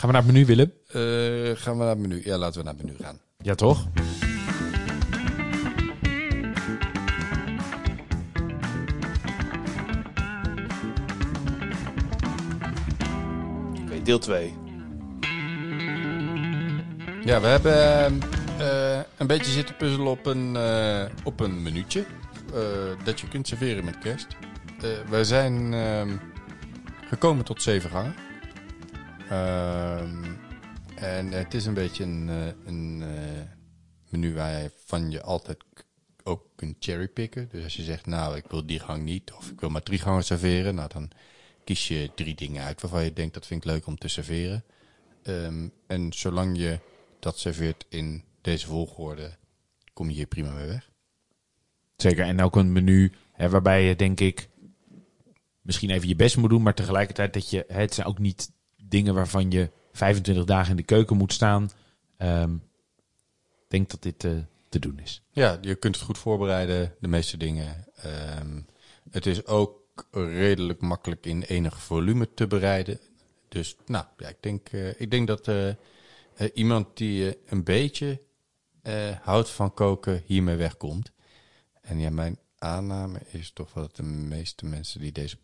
Gaan we naar het menu, Willem? Eh, gaan we naar het menu? Ja, laten we naar het menu gaan. Ja, toch? Oké, deel 2. Ja, we hebben eh, een beetje zitten puzzelen op een, eh, op een minuutje. eh, dat je kunt serveren met kerst. Eh wij zijn ehm, gekomen tot zeven gangen. Ehm, en het is een beetje een, eh, een eh, menu waarvan je altijd k- ook kunt cherrypicken. Dus als je zegt, nou, ik wil die gang niet, of ik wil maar drie gangen serveren, nou dan kies je drie dingen uit waarvan je denkt dat vind ik leuk om te serveren. Ehm, en zolang je dat serveert in deze volgorde, kom je hier prima mee weg. Zeker. En ook een menu hè, waarbij je, denk ik, misschien even je best moet doen, maar tegelijkertijd dat je, het zijn ook niet dingen waarvan je 25 dagen in de keuken moet staan. Ik denk dat dit eh, te doen is. Ja, je kunt het goed voorbereiden, de meeste dingen. Ehm, het is ook redelijk makkelijk in enig volume te bereiden. Dus nou, ja, ik, denk, eh, ik denk dat eh, iemand die een beetje houdt van koken hiermee wegkomt. En ja, mijn aanname is toch dat de meeste mensen die deze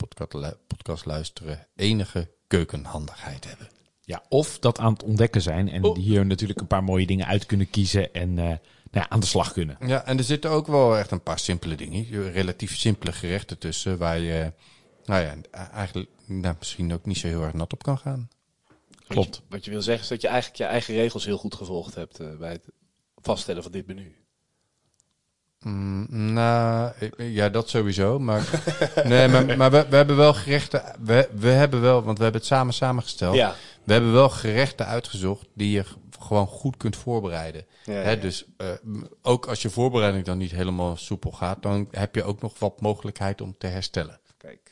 podcast luisteren enige keukenhandigheid hebben. Ja, of dat aan het ontdekken zijn en Oh. hier natuurlijk een paar mooie dingen uit kunnen kiezen en eh, nou ja, aan de slag kunnen. Ja, en er zitten ook wel echt een paar simpele dingen, relatief simpele gerechten tussen, waar je, nou ja, eigenlijk nou, misschien ook niet zo heel erg nat op kan gaan. Klopt. Wat je, wat je wil zeggen is dat je eigenlijk je eigen regels heel goed gevolgd hebt eh, bij het vaststellen van dit menu. Mm, nou, ja, dat sowieso. Maar, nee, maar, maar we, we hebben wel gerechten. We, we hebben wel, want we hebben het samen samengesteld. Ja. We hebben wel gerechten uitgezocht die je gewoon goed kunt voorbereiden. Ja, Hè, ja. dus eh, ook als je voorbereiding dan niet helemaal soepel gaat, dan heb je ook nog wat mogelijkheid om te herstellen. Kijk.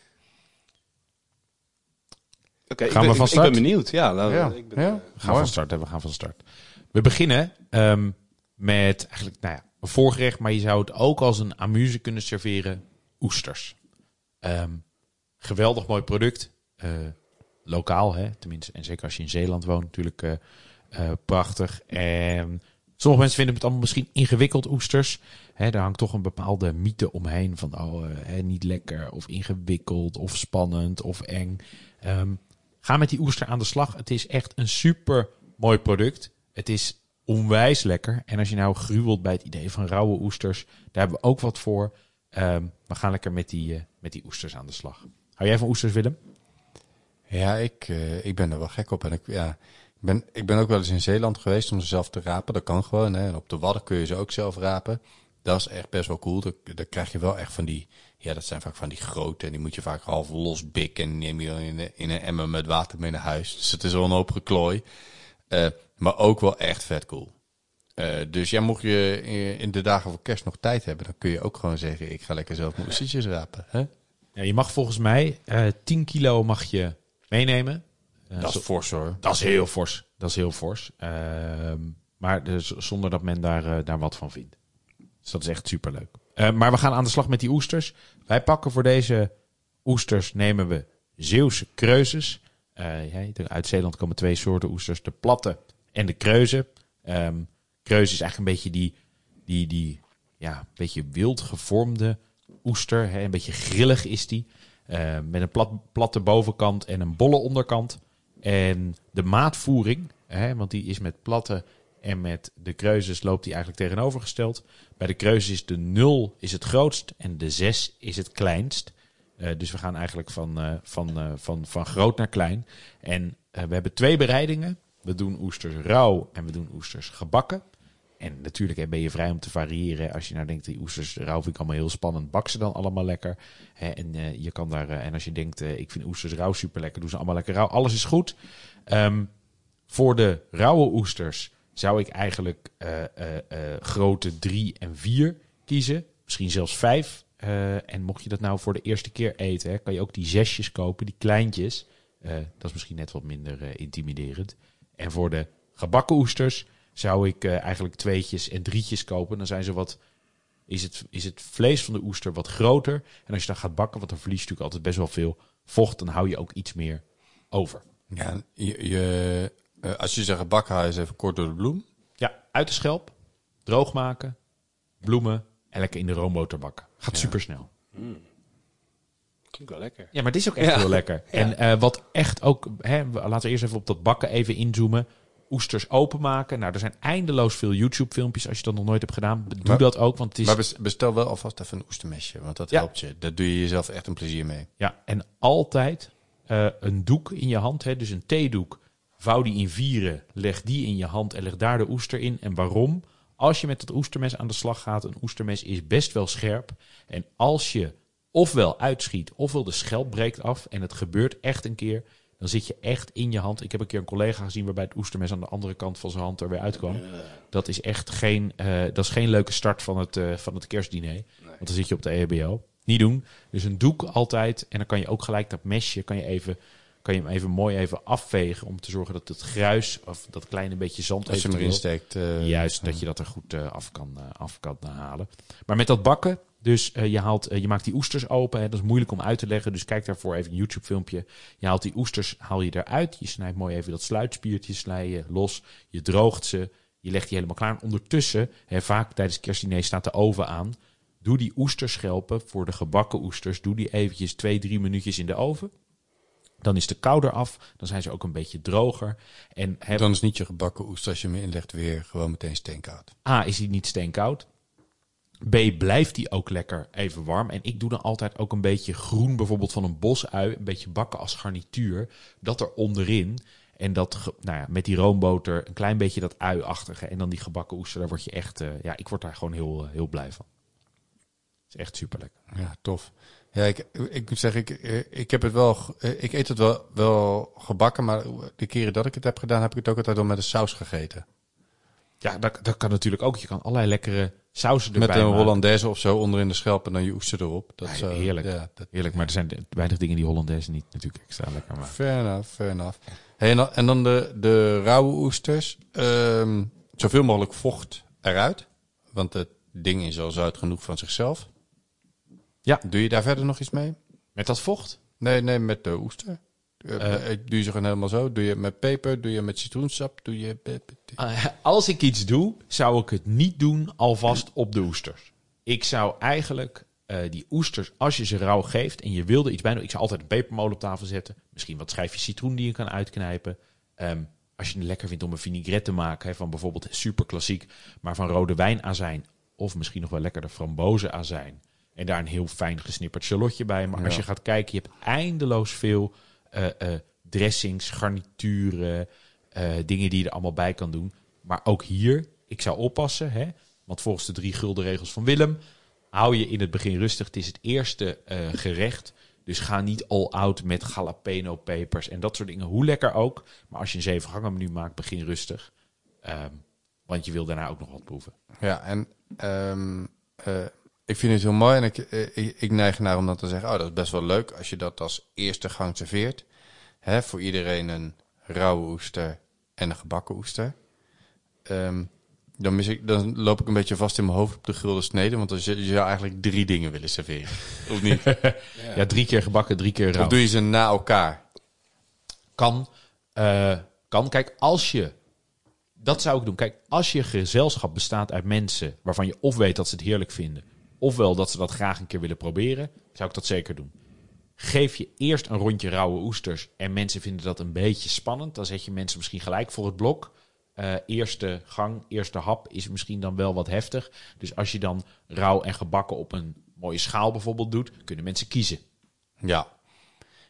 Oké, ik, Gaan we ben- van ik- ik ben benieuwd. Ja, nou, Ja, ik ben, ja. eh, We gaan Mooi. van start, hè, we gaan van start. We beginnen ehm, met eigenlijk nou ja, een voorgerecht, maar je zou het ook als een amuse kunnen serveren. Oesters. Ehm, geweldig mooi product. Eh, lokaal, hè, tenminste. En zeker als je in Zeeland woont, natuurlijk eh, eh, prachtig. En sommige mensen vinden het allemaal misschien ingewikkeld, oesters. Hè, daar hangt toch een bepaalde mythe omheen van oh, niet lekker of ingewikkeld of spannend of eng. Ehm, ga met die oester aan de slag. Het is echt een super mooi product. Het is onwijs lekker. En als je nou gruwelt bij het idee van rauwe oesters, daar hebben we ook wat voor. Ehm, we gaan lekker met die, eh, met die oesters aan de slag. Hou jij van oesters, Willem? Ja, ik, eh, ik ben er wel gek op. En ik, ja, ik, ben, ik ben ook wel eens in Zeeland geweest om ze zelf te rapen. Dat kan gewoon. Hè. En op de Wadden kun je ze ook zelf rapen. Dat is echt best wel cool. Dan krijg je wel echt van die... Ja, dat zijn vaak van die grote. En die moet je vaak half los bikken. En neem je dan in, in een emmer met water mee naar huis. Dus het is wel een hoop geklooi. Eh, maar ook wel echt vet cool. Eh, dus ja, mocht je in- in de dagen voor kerst nog tijd hebben... dan kun je ook gewoon zeggen... ik ga lekker zelf mijn oestertjes rapen. Hè? Ja, je mag volgens mij eh 10 kilo mag je meenemen. Eh, Dat is fors hoor. dat is heel fors. Dat is heel fors. Ehm, maar dus zonder dat men daar, eh, daar wat van vindt. Dus dat is echt superleuk. Eh, maar we gaan aan de slag met die oesters. Wij pakken voor deze oesters nemen we Zeeuwse kreuzes. Eh, uit Zeeland komen twee soorten oesters. De platte en de kreuzen. Ehm kreuze is eigenlijk een beetje die, die, die ja, beetje wild gevormde oester. Hè? Een beetje grillig is die. Eh, met een plat, platte bovenkant en een bolle onderkant. En de maatvoering, hè, want die is met platte en met de kreuzes loopt die eigenlijk tegenovergesteld. Bij de kreuzes is de 0 is het grootst en de 6 is het kleinst. Eh, dus we gaan eigenlijk van, eh, van, eh, van, van groot naar klein. En we hebben twee bereidingen. We doen oesters rauw en we doen oesters gebakken. En natuurlijk ben je vrij om te variëren. Als je nou denkt, die oesters rauw vind ik allemaal heel spannend. Bak ze dan allemaal lekker. Hè, en, je kan daar, en als je denkt, ik vind oesters rauw super lekker. Doe ze allemaal lekker rauw. Alles is goed. Ehm, voor de rauwe oesters zou ik eigenlijk grote 3 en 4 kiezen. Misschien zelfs 5. Eh, en mocht je dat nou voor de eerste keer eten, hè, kan je ook die zesjes kopen, die kleintjes. Eh, dat is misschien net wat minder eh, intimiderend. En voor de gebakken oesters zou ik eigenlijk tweetjes en drietjes kopen. Dan zijn ze wat, is het, is het vlees van de oester wat groter. En als je dan gaat bakken, want dan verlies je natuurlijk altijd best wel veel vocht, dan hou je ook iets meer over. Ja, je, je als je zegt gebakken haal, is even kort door de bloem. Ja, uit de schelp, droog maken, bloemen en lekker in de roomboter bakken. Gaat super snel. Klinkt wel lekker. Ja, maar het is ook echt Ja. heel lekker. En eh, wat echt ook, hè, laten we eerst even op dat bakken even inzoomen. Oesters openmaken. Nou, er zijn eindeloos veel YouTube-filmpjes als je dat nog nooit hebt gedaan. Doe Maar- dat ook, want het is Maar bes- bestel wel alvast even een oestermesje, want dat Ja. helpt je. Daar doe je jezelf echt een plezier mee. Ja, en altijd eh, een doek in je hand. Hè, dus een theedoek. Vouw die in vieren. Leg die in je hand en leg daar de oester in. En waarom? Als je met het oestermes aan de slag gaat, een oestermes is best wel scherp. En als je ofwel uitschiet, ofwel de schelp breekt af. En het gebeurt echt een keer. Dan zit je echt in je hand. Ik heb een keer een collega gezien waarbij het oestermes aan de andere kant van zijn hand er weer uitkwam. Dat is echt geen, eh, dat is geen leuke start van het, eh, van het kerstdiner. Want dan zit je op de EHBO. Niet doen. Dus een doek altijd. En dan kan je ook gelijk dat mesje, kan je, even, kan je hem even mooi even afvegen. Om te zorgen dat het gruis, of dat kleine beetje zand Als je hem erin steekt. eh, Juist, dat je dat er goed eh, af, kan, eh, af kan halen. Maar met dat bakken, dus je, haalt, je maakt die oesters open. Hè, dat is moeilijk om uit te leggen. Dus kijk daarvoor even een YouTube filmpje. Je haalt die oesters, haal je eruit. Je snijdt mooi even dat sluitspiertje los. Je droogt ze. Je legt die helemaal klaar. En ondertussen, hè, vaak tijdens kerstdiner staat de oven aan. Doe die oesterschelpen voor de gebakken oesters. Doe die eventjes twee, drie minuutjes in de oven. Dan is de kou eraf. Dan zijn ze ook een beetje droger. En heb, Dan is niet je gebakken oester als je hem inlegt weer gewoon meteen steenkoud. A, is hij niet steenkoud. B, blijft hij ook lekker even warm. En ik doe dan altijd ook een beetje groen, bijvoorbeeld van een bosui. Een beetje bakken als garnituur. Dat er onderin. En dat, nou ja, met die roomboter, een klein beetje dat ui-achtige. En dan die gebakken oester, daar word je echt... eh, ja, ik word daar gewoon heel, eh, heel blij van. is echt super lekker. Ja, tof. Ja, ik, ik moet zeggen, ik, eh, ik heb het wel, eh, ik eet het wel, wel gebakken, maar de keren dat ik het heb gedaan, heb ik het ook altijd wel met een saus gegeten. Ja, dat, dat kan natuurlijk ook. Je kan allerlei lekkere sausen erbij Met een maken. Hollandaise of zo onder in de schelp en dan je oester erop. Dat is, Ja, heerlijk. Ja, dat, Heerlijk, maar er zijn weinig dingen die Hollandaise niet natuurlijk extra lekker maken. fair enough, fair enough. Hey, en, dan, en dan de, de rauwe oesters. Ehm, zoveel mogelijk vocht eruit. Want het ding is al zout genoeg van zichzelf. Ja. Doe je daar verder nog iets mee? Met dat vocht? Nee, nee, met de oester. Eh, doe je ze gewoon helemaal zo? Doe je met peper? Doe je met citroensap? Doe je... Uh, als ik iets doe, zou ik het niet doen alvast op de oesters. Ik zou eigenlijk eh, die oesters, als je ze rauw geeft en je wilde iets bij doen, ik zou altijd een pepermolen op tafel zetten. Misschien wat schijfjes citroen die je kan uitknijpen. Ehm, als je het lekker vindt om een vinaigrette te maken, hè, van bijvoorbeeld super klassiek, maar van rode wijnazijn. Of misschien nog wel lekker de frambozenazijn. En daar een heel fijn gesnipperd shallotje bij. Maar als je gaat kijken, je hebt eindeloos veel eh, eh, dressings, garnituren, eh, dingen die je er allemaal bij kan doen. Maar ook hier, ik zou oppassen, hè? want volgens de drie gulden regels van Willem, hou je in het begin rustig. Het is het eerste gerecht. Dus ga niet all out met jalapeno pepers en dat soort dingen. Hoe lekker ook. Maar als je een zeven gangen menu maakt, begin rustig. Ehm, want je wil daarna ook nog wat proeven. Ja, en ehm, eh, ik vind het heel mooi en ik, eh, ik, ik neig naar om dan te zeggen, oh, dat is best wel leuk als je dat als eerste gang serveert. Hè, voor iedereen een rauwe oester en een gebakken oester. Ehm, dan, mis ik, dan loop ik een beetje vast in mijn hoofd op de gulden snede, want dan zou je zou eigenlijk drie dingen willen serveren. Of niet? Ja, drie keer gebakken, drie keer rauw. Of doe je ze na elkaar? kan. eh, kan. Kijk, als je. Dat zou ik doen. Kijk, als je gezelschap bestaat uit mensen waarvan je of weet dat ze het heerlijk vinden, ofwel dat ze dat graag een keer willen proberen, zou ik dat zeker doen. Geef je eerst een rondje rauwe oesters en mensen vinden dat een beetje spannend, dan zet je mensen misschien gelijk voor het blok. Eh, eerste gang, eerste hap is misschien dan wel wat heftig. Dus als je dan rauw en gebakken op een mooie schaal bijvoorbeeld doet, kunnen mensen kiezen. Ja.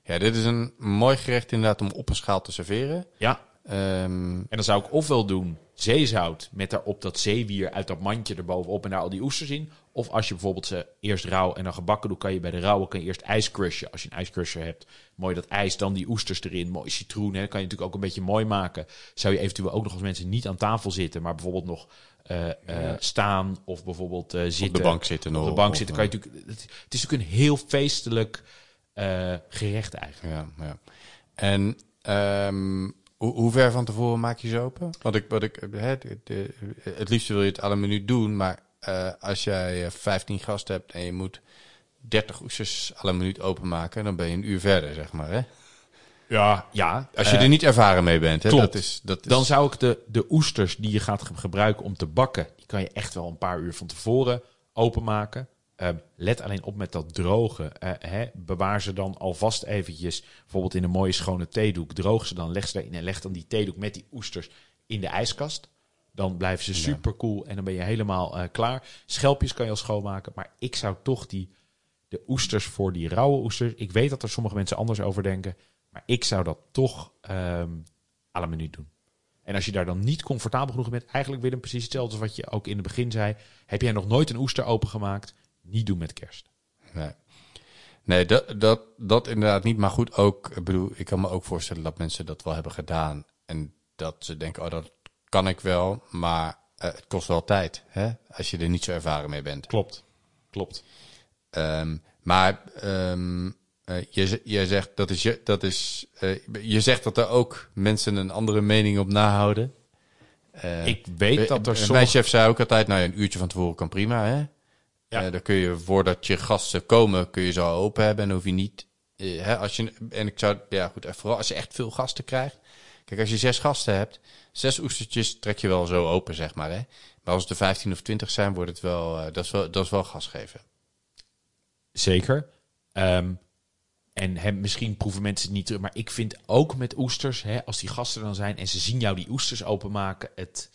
Ja, dit is een mooi gerecht inderdaad om op een schaal te serveren. Ja, Ehm, En dan zou ik ofwel doen zeezout met daarop dat zeewier uit dat mandje erbovenop en daar al die oesters in. Of als je bijvoorbeeld ze eerst rauw en dan gebakken doet, kan je bij de rauwe kan je eerst ijs crushen. Als je een ijscrusher hebt, mooi dat ijs, dan die oesters erin, mooi citroen. Hè, kan je natuurlijk ook een beetje mooi maken. Zou je eventueel ook nog als mensen niet aan tafel zitten, maar bijvoorbeeld nog eh, eh, staan of bijvoorbeeld eh, zitten. op de bank zitten nog. Op de bank of, zitten kan je natuurlijk. Het, het is natuurlijk een heel feestelijk eh, gerecht eigenlijk. Ja, ja. En ehm, hoe, hoe ver van tevoren maak je ze open? Want ik, wat ik, het, het liefst wil je het alle minuut doen, maar eh, als jij eh, 15 gasten hebt en je moet 30 oesters alle minuut openmaken, dan ben je een uur verder, zeg maar. Hè? Ja, ja. Als je eh, er niet ervaren mee bent. Hè? klopt. Dat is, dat is, Dan zou ik de, de oesters die je gaat ge- gebruiken om te bakken, die kan je echt wel een paar uur van tevoren openmaken. Ehm, let alleen op met dat drogen. Eh, hè, bewaar ze dan alvast eventjes, bijvoorbeeld in een mooie schone theedoek. Droog ze dan, leg ze erin en leg dan die theedoek met die oesters in de ijskast. Dan blijven ze super cool en dan ben je helemaal eh, klaar. Schelpjes kan je al schoonmaken, maar ik zou toch die, de oesters voor die rauwe oesters. Ik weet dat er sommige mensen anders over denken, maar ik zou dat toch ehm à la minuut doen. En als je daar dan niet comfortabel genoeg bent, eigenlijk weer precies hetzelfde als wat je ook in het begin zei. Heb jij nog nooit een oester opengemaakt? Niet doen met kerst. Nee, nee dat, dat, dat inderdaad niet. Maar goed, ook, ik bedoel, ik kan me ook voorstellen dat mensen dat wel hebben gedaan. En dat ze denken, oh, dat kan ik wel. Maar eh, het kost wel tijd, hè? Als je er niet zo ervaren mee bent. Klopt. Klopt. Ehm, maar eh, je, je zegt dat is je, dat is, eh, je zegt dat er ook mensen een andere mening op nahouden. Ik weet dat er Mijn sommige... chef zei ook altijd, nou ja, een uurtje van tevoren kan prima, hè? Ja. Dan kun je, voordat je gasten komen, kun je ze al open hebben en hoef je niet, hè, als je, en ik zou, ja goed, en vooral als je echt veel gasten krijgt. Kijk, als je zes gasten hebt, zes oestertjes trek je wel zo open, zeg maar, hè? Maar als het er 15 of 20 zijn, wordt het wel, eh, dat is wel, dat is wel gas geven. Zeker. Ehm, en misschien proeven mensen het niet terug. Maar ik vind ook met oesters, hè, als die gasten dan zijn en ze zien jou die oesters openmaken. Het,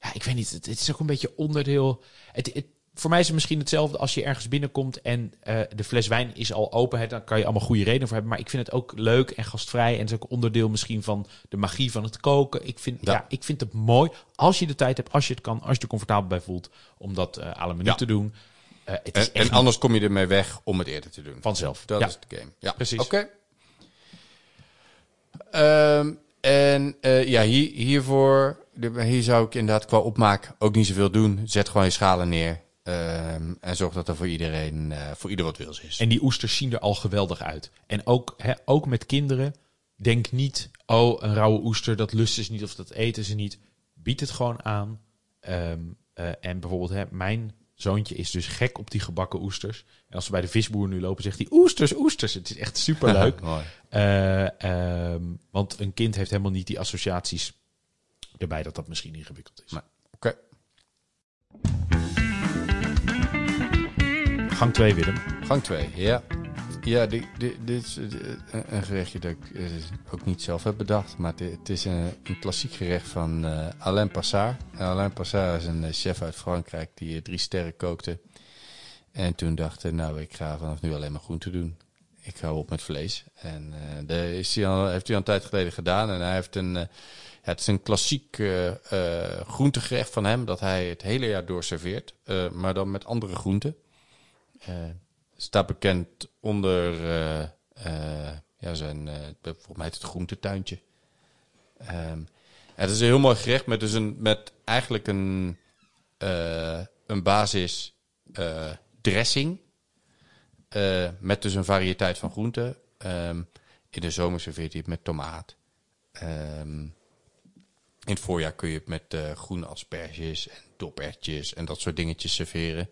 ja, ik weet niet, het, is ook een beetje onderdeel. Het, voor mij is het misschien hetzelfde als je ergens binnenkomt en eh, de fles wijn is al open. Hè, dan kan je allemaal goede redenen voor hebben. Maar ik vind het ook leuk en gastvrij. En het is ook onderdeel misschien van de magie van het koken. Ik vind, ja. Ja. ik vind het mooi als je de tijd hebt, als je het kan, als je er comfortabel bij voelt om dat à la minuut Ja. te doen. Eh, het is En, echt en niet anders kom je ermee weg om het eerder te doen. vanzelf. Dat ja. is de game. Ja, Precies. Oké. Ehm, en ja, hier, hiervoor, hier zou ik inderdaad qua opmaak ook niet zoveel doen. Zet gewoon je schalen neer. Ehm, en zorg dat er voor iedereen, eh, voor ieder wat wils is. En die oesters zien er al geweldig uit. En ook, hè, ook met kinderen, denk niet, oh, een rauwe oester, dat lusten ze niet of dat eten ze niet. Bied het gewoon aan. Ehm, eh, en bijvoorbeeld, hè, mijn zoontje is dus gek op die gebakken oesters. En als we bij de visboer nu lopen, zegt hij oesters, oesters. Het is echt superleuk. Ehm, want een kind heeft helemaal niet die associaties erbij dat dat misschien ingewikkeld is. Oké. Gang 2, Willem. Gang 2, ja. Ja, dit is eh, een gerechtje dat ik eh, ook niet zelf heb bedacht. Maar het, is een, klassiek gerecht van eh, Alain Passard. Alain Passard is een chef uit Frankrijk die drie sterren kookte. En toen dacht nou, ik ga vanaf nu alleen maar groente doen. Ik hou op met vlees. En eh dat heeft hij al een tijd geleden gedaan. En hij heeft een... het is een klassiek eh, groentegerecht van hem dat hij het hele jaar door serveert. maar dan met andere groenten. Eh, staat bekend onder eh, eh, ja, zijn, volgens mij het groentetuintje. Ehm, het is een heel mooi gerecht met, dus een, met eigenlijk een, een basis dressing. met dus een variëteit van groenten. Ehm, in de zomer serveert hij het met tomaat. Ehm, in het voorjaar kun je het met groene asperges en dopertjes en dat soort dingetjes serveren.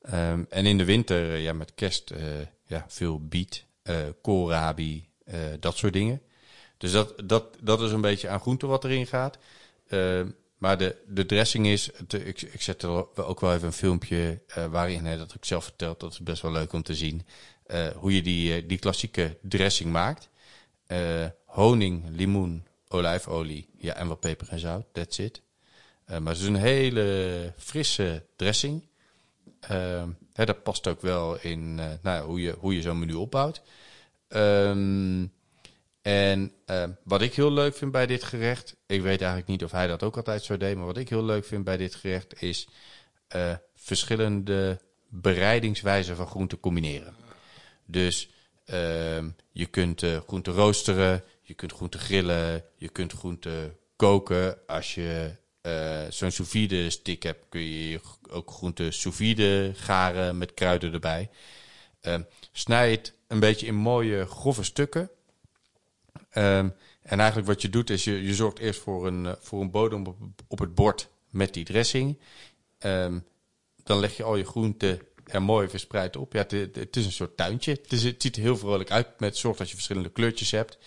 Ehm, en in de winter, eh, ja, met kerst, eh, ja, veel biet, eh koolrabi, dat soort dingen. Dus dat, dat, dat is een beetje aan groente wat erin gaat. Ehm, maar de, de dressing is, ik, ik zet er ook wel even een filmpje waarin hij dat ik zelf verteld. Dat is best wel leuk om te zien. hoe je die, die klassieke dressing maakt. Honing, limoen, olijfolie, ja, en wat peper en zout, that's it. Maar het is een hele frisse dressing. Ehm, hè, dat past ook wel in eh, nou, ja, hoe je, hoe je zo'n menu opbouwt. Ehm, en ehm, wat ik heel leuk vind bij dit gerecht, ik weet eigenlijk niet of hij dat ook altijd zo deed, maar wat ik heel leuk vind bij dit gerecht is eh, verschillende bereidingswijzen van groenten combineren. Dus je kunt eh groenten roosteren, je kunt groenten grillen, je kunt groenten koken. Als je eh, zo'n sous stick hebt, kun je ook groenten sous garen met kruiden erbij. Ehm, snij het een beetje in mooie grove stukken. Ehm, en eigenlijk wat je doet is, je, je zorgt eerst voor een, eh, voor een bodem op, het bord met die dressing. Ehm, dan leg je al je groenten er mooi verspreid op. Ja, het, is een soort tuintje. Het ziet er heel vrolijk uit. Met zorg dat je verschillende kleurtjes hebt.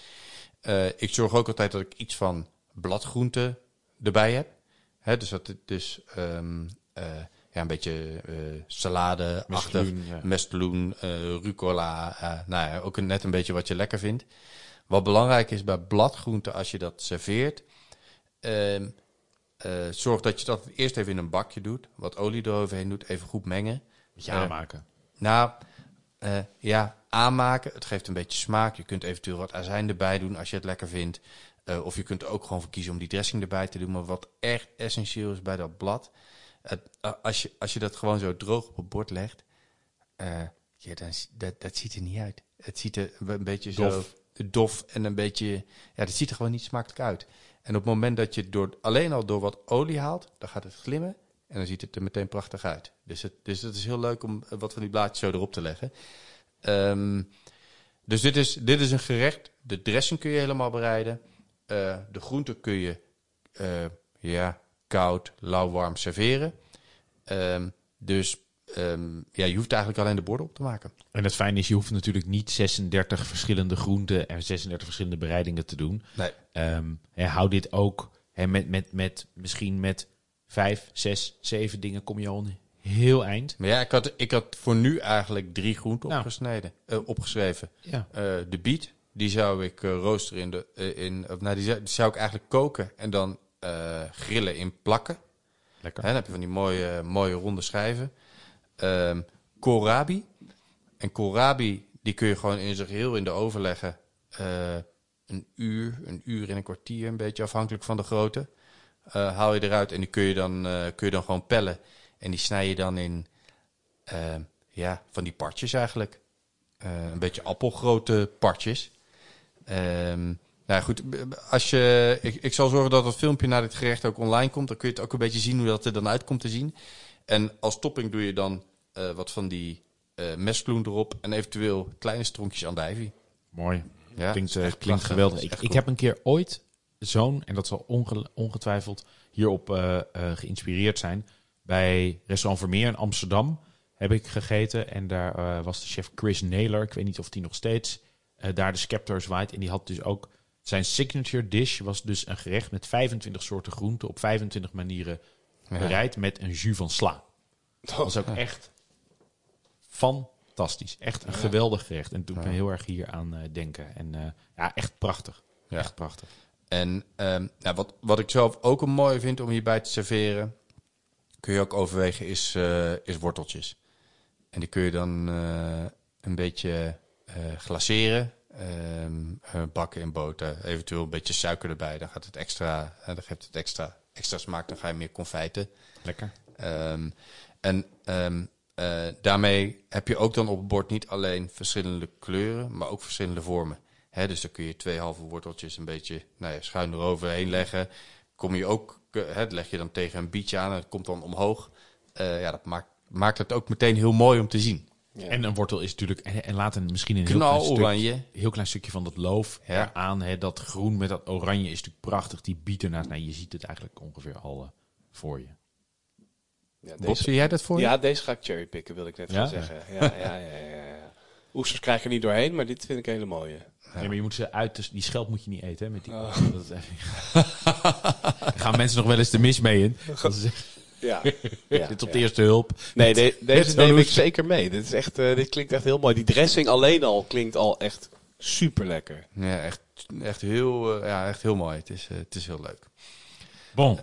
Eh, ik zorg ook altijd dat ik iets van bladgroenten erbij heb. Hè, dus dat het dus ehm, eh, ja, een beetje eh salade Mescloen, ja. Mestloen, eh, rucola. nou ja, ook net een beetje wat je lekker vindt. Wat belangrijk is bij bladgroenten als je dat serveert. ehm, eh, zorg dat je dat eerst even in een bakje doet. Wat olie eroverheen doet. Even goed mengen. Moet je aanmaken. Nou, ja, aanmaken. Het geeft een beetje smaak. Je kunt eventueel wat azijn erbij doen als je het lekker vindt. Eh, of je kunt er ook gewoon voor kiezen om die dressing erbij te doen. Maar wat echt essentieel is bij dat blad. als, je, als je dat gewoon zo droog op het bord legt. eh, ja, dan, dat, dat ziet er niet uit. Het ziet er een beetje zo dof en een beetje... Ja, dat ziet er gewoon niet smakelijk uit. En op het moment dat je het door, alleen al door wat olie haalt, dan gaat het glimmen. En dan ziet het er meteen prachtig uit. Dus het, dus het is heel leuk om eh, wat van die blaadjes zo erop te leggen. Ehm, dus dit is, dit is een gerecht. De dressing kun je helemaal bereiden. Eh, de groenten kun je eh, ja, koud, lauw, warm serveren. Ehm, dus ehm, ja, je hoeft eigenlijk alleen de borden op te maken. En het fijne is, je hoeft natuurlijk niet 36 verschillende groenten en 36 verschillende bereidingen te doen. Nee. Ehm, hè, hou dit ook hè, met, met, met, misschien met vijf, zes, zeven dingen kom je al een heel eind. Maar ja, ik had, ik had voor nu eigenlijk drie groenten Nou. opgesneden, eh, opgeschreven. Ja. De biet, die zou ik eh, roosteren in de. eh, in, of, nou, die zou, die zou ik eigenlijk koken en dan eh, grillen in plakken. Lekker. Hè, dan heb je van die mooie, mooie ronde schijven. Ehm koolrabi. En koolrabi, die kun je gewoon in zijn geheel in de oven leggen. Een uur, een uur en een kwartier, een beetje afhankelijk van de grootte. Haal je eruit en die kun je dan, kun je dan gewoon pellen. En die snij je dan in, eh, ja, van die partjes eigenlijk. Een beetje appelgrote partjes. Ehm, nou goed, als je, ik, ik zal zorgen dat het filmpje naar dit gerecht ook online komt. Dan kun je het ook een beetje zien hoe dat er dan uit komt te zien. En als topping doe je dan eh, wat van die eh meskloen erop. En eventueel kleine stronkjes andijvie. Mooi. Ja, klinkt eh, klinkt geweldig. Ik, heb een keer ooit zo'n, en dat zal onge- ongetwijfeld hierop geïnspireerd zijn, bij Restaurant Vermeer in Amsterdam heb ik gegeten. En daar was de chef Chris Naylor, ik weet niet of die nog steeds daar de scepter zwaait. En die had dus ook, zijn signature dish was dus een gerecht met 25 soorten groenten op 25 manieren Ja. bereid met een jus van sla. Dat was ook echt fantastisch. Echt een geweldig gerecht. En toen ik me heel erg hier aan eh, denken. En eh, ja, echt prachtig. Ja. Echt prachtig. En nou, wat, wat ik zelf ook een mooi vind om hierbij te serveren, kun je ook overwegen, is, eh, is worteltjes. En die kun je dan eh, een beetje eh, glaceren, ehm, eh, bakken in boter, eventueel een beetje suiker erbij. Dan gaat het extra, eh, dan geeft het extra, extra smaak, dan ga je meer confijten. Lekker. Ehm, en ehm, eh, daarmee heb je ook dan op het bord niet alleen verschillende kleuren, maar ook verschillende vormen. Hè, dus dan kun je twee halve worteltjes een beetje nou ja, schuin eroverheen leggen. Kom je ook, eh, hè, leg je dan tegen een bietje aan en het komt dan omhoog. Eh, ja, dat maakt, maakt het ook meteen heel mooi om te zien. Ja. En een wortel is natuurlijk... En, en laat een, misschien een heel klein, stuk, heel klein stukje van dat loof Ja. eraan. Hè, dat groen met dat oranje is natuurlijk prachtig. Die biedt ernaast. Nou, je ziet het eigenlijk ongeveer al eh, voor je. Ja, Bob, deze, zie jij dat voor je? ja, deze ga ik cherrypicken, wil ik net Ja? gaan zeggen. Ja, ja, ja, ja, ja. Oesters krijg ik er niet doorheen, maar dit vind ik een hele mooie. Nee, maar je moet ze uit... die schelp moet je niet eten, hè, met die... Oh. Dat is gaan mensen nog wel eens de mis mee in. Dat is, Ja. ja dit op de eerste hulp. Nee, de- deze neem ik zeker mee. Dit, is echt, eh, dit klinkt echt heel mooi. Die dressing alleen al klinkt al echt super lekker. Ja, echt, echt, heel, eh, ja, echt heel mooi. Het is, eh, het is heel leuk. Bon.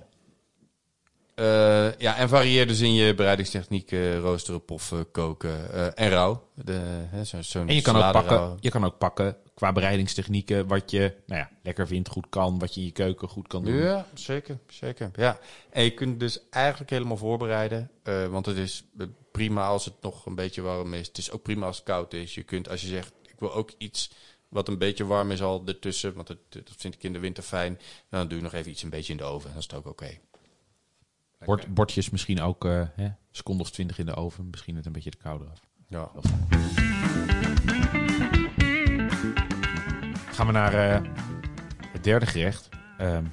Eh, ja, en varieer dus in je bereidingstechniek, eh, roosteren, poffen, koken eh, en rauw. De, hè, zo, zo'n En je kan, ook pakken, rauw. je kan ook pakken qua bereidingstechnieken wat je nou ja, lekker vindt, goed kan, wat je in je keuken goed kan doen. Ja, zeker, zeker. Ja. En je kunt dus eigenlijk helemaal voorbereiden. eh, want het is eh, prima als het nog een beetje warm is. Het is ook prima als het koud is. Je kunt, als je zegt, ik wil ook iets wat een beetje warm is al ertussen. Want het, dat vind ik in de winter fijn. Dan doe je nog even iets een beetje in de oven. Dan is het ook oké. Bord, bordjes misschien ook hè, een seconde of twintig in de oven. Misschien het een beetje te kouder af. Ja. Gaan we naar eh, het derde gerecht. Ehm,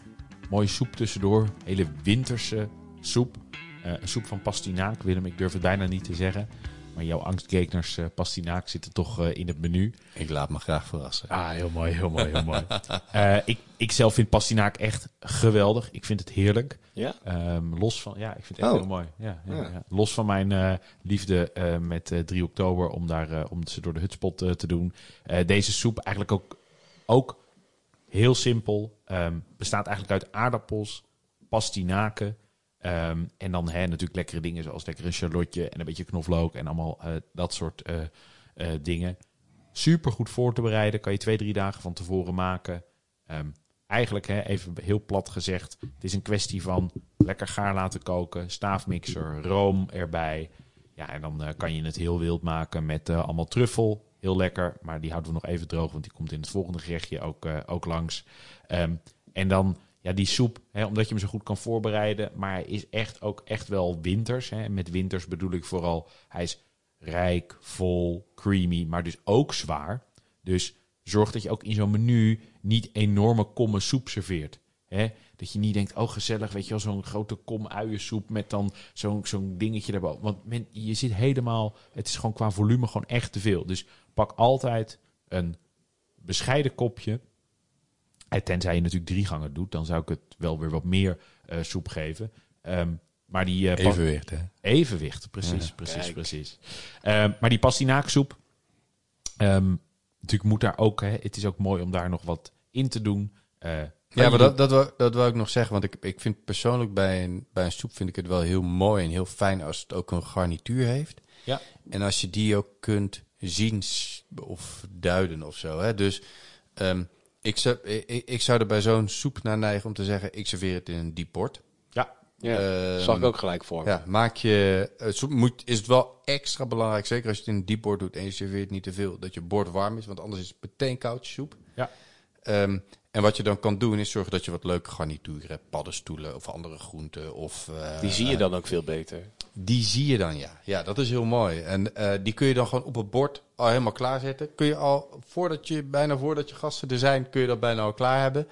mooie soep tussendoor. Hele winterse soep. Eh, een soep van pastinaak, Willem. Ik durf het bijna niet te zeggen. Maar jouw angstgegners uh, pastinaak zitten toch uh, in het menu. Ik laat me graag verrassen. Ah, heel mooi, heel mooi, heel mooi. Uh, ik, ik zelf vind pastinaak echt geweldig. Ik vind het heerlijk. Ja? Um, los van, ja, ik vind het echt oh. heel mooi. Ja, ja, ja. Los van mijn liefde met 3 oktober om, daar, om ze door de hutspot te doen. deze soep eigenlijk ook, ook heel simpel. Um, bestaat eigenlijk uit aardappels, pastinaken. Um, en dan natuurlijk lekkere dingen zoals lekker een en een beetje knoflook en allemaal uh, dat soort uh, uh, dingen. Super goed voor te bereiden. Kan je twee, drie dagen van tevoren maken. Um, eigenlijk, hè, even heel plat gezegd, het is een kwestie van lekker gaar laten koken, staafmixer, room erbij. Ja, en dan kan je het heel wild maken met allemaal truffel. Heel lekker, maar die houden we nog even droog, want die komt in het volgende gerechtje ook, ook langs. Um, en dan ja, die soep, hè, omdat je hem zo goed kan voorbereiden, maar hij is echt ook echt wel winters. Hè. met winters bedoel ik vooral, hij is rijk, vol, creamy, maar dus ook zwaar. Dus zorg dat je ook in zo'n menu niet enorme kommen soep serveert. Hè? Dat je niet denkt, oh gezellig, weet je wel, zo'n grote kom uiensoep met dan zo'n zo'n dingetje erboven. Want men, je zit helemaal, het is gewoon qua volume gewoon echt te veel. Dus pak altijd een bescheiden kopje en tenzij je natuurlijk drie gangen doet, dan zou ik het wel weer wat meer uh, soep geven. Um, maar die, uh, evenwicht, hè? Evenwicht, precies, ja, precies, kijk. precies. Um, maar die pastinaaksoep, um, natuurlijk moet daar ook, hè, het is ook mooi om daar nog wat in te doen. Uh, ja, maar dat, dat, wil, dat wil ik nog zeggen, want ik, ik vind persoonlijk bij een, bij een soep vind ik het wel heel mooi en heel fijn als het ook een garnituur heeft. Ja. En als je die ook kunt zien of duiden of zo. Hè? Dus um, ik, zou, ik, ik zou er bij zo'n soep naar neigen om te zeggen, ik serveer het in een diep port. Ja, ja uh, zag ik ook gelijk voor. Ja, maak je, soep moet, is het wel extra belangrijk, zeker als je het in een diep bord doet en je serveert niet te veel, dat je bord warm is, want anders is het meteen koud soep. Ja. Um, en wat je dan kan doen is zorgen dat je wat leuke garnituren hebt, paddenstoelen of andere groenten. Of, uh, die zie je dan ook veel beter. Die zie je dan, ja. Ja, dat is heel mooi. En uh, die kun je dan gewoon op het bord al helemaal klaarzetten. Kun je al, voordat je, bijna voordat je gasten er zijn, kun je dat bijna al klaar hebben.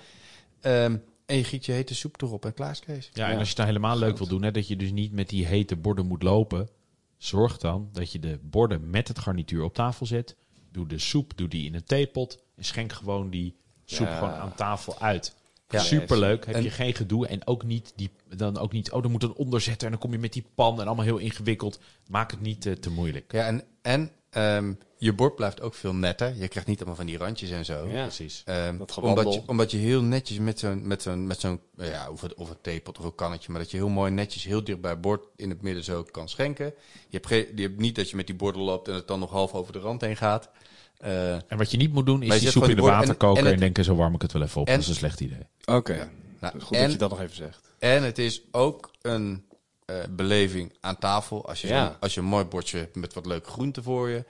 Um, en je giet je hete soep erop en klaar Kees. Ja, en als je het nou helemaal leuk wil doen, hè, dat je dus niet met die hete borden moet lopen. Zorg dan dat je de borden met het garnituur op tafel zet. Doe de soep, doe die in een theepot. En schenk gewoon die soep gewoon aan tafel uit. Ja, Superleuk. Heb je geen gedoe. En ook niet, die, dan ook niet, oh, dan moet een onderzetter. En dan kom je met die pan en allemaal heel ingewikkeld. Maak het niet uh, te moeilijk. Ja, en, en um, je bord blijft ook veel netter. Je krijgt niet allemaal van die randjes en zo. Ja, precies. Um, omdat, je, omdat je heel netjes met zo'n, met zo'n, met zo'n ja, of, het, of een theepot of een kannetje. Maar dat je heel mooi netjes heel dicht bij het bord in het midden zo kan schenken. Je hebt, geen, je hebt niet dat je met die borden loopt en het dan nog half over de rand heen gaat. Uh, en wat je niet moet doen, is die soep in de water koken en, en, denken, zo warm ik het wel even op. dat is een slecht idee. Oké, okay. ja. nou, goed en, dat je dat nog even zegt. En het is ook een uh, beleving aan tafel. Als je, ja. als je een mooi bordje hebt met wat leuke groenten voor je.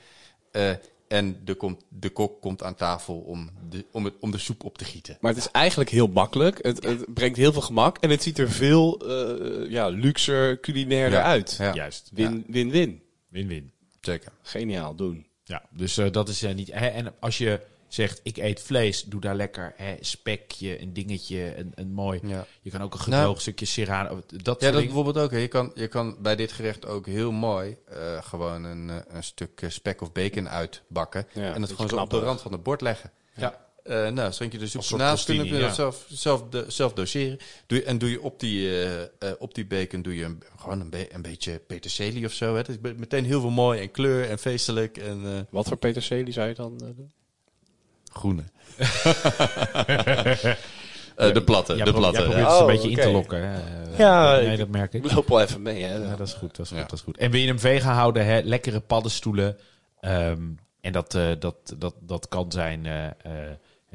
Uh, en de, komt, de kok komt aan tafel om de, om, het, om de soep op te gieten. Maar het is eigenlijk heel makkelijk. Het, ja. het brengt heel veel gemak. En het ziet er veel uh, ja, luxer, culinairder ja. uit. Juist. Win-win-win. Win-win. Zeker. Geniaal, doen. Ja, dus uh, dat is uh, niet. Hè, en als je zegt, ik eet vlees, doe daar lekker hè, spekje, een dingetje, een, een mooi. Ja. Je kan ook een gedroogd nou, stukje serrano. Dat ja, dat bijvoorbeeld ook. Hè. Je, kan, je kan bij dit gerecht ook heel mooi uh, gewoon een, een stuk spek of bacon uitbakken. Ja, en het gewoon zo op de rand van het bord leggen. Ja. Uh, nou, schenk je de soep naast, kun je dat zelf, zelf, de, zelf doseren. Doe je, en doe je op die, uh, uh, op die bacon doe je een, gewoon een, be een beetje peterselie of zo. Hè. Het is meteen heel veel mooi en kleur en feestelijk. En, Wat voor peterselie zou je dan doen? Groene. de platte, ja, de platte. Jij probeert oh, een beetje okay. in te lokken. Hè. Ja, nee, dat merk ik. loop wel even mee. Hè. Ja, dat is goed, dat is goed, dat is goed. En wil je hem vegan houden, hè? lekkere paddenstoelen. Um, en dat, uh, dat, dat, dat kan zijn uh,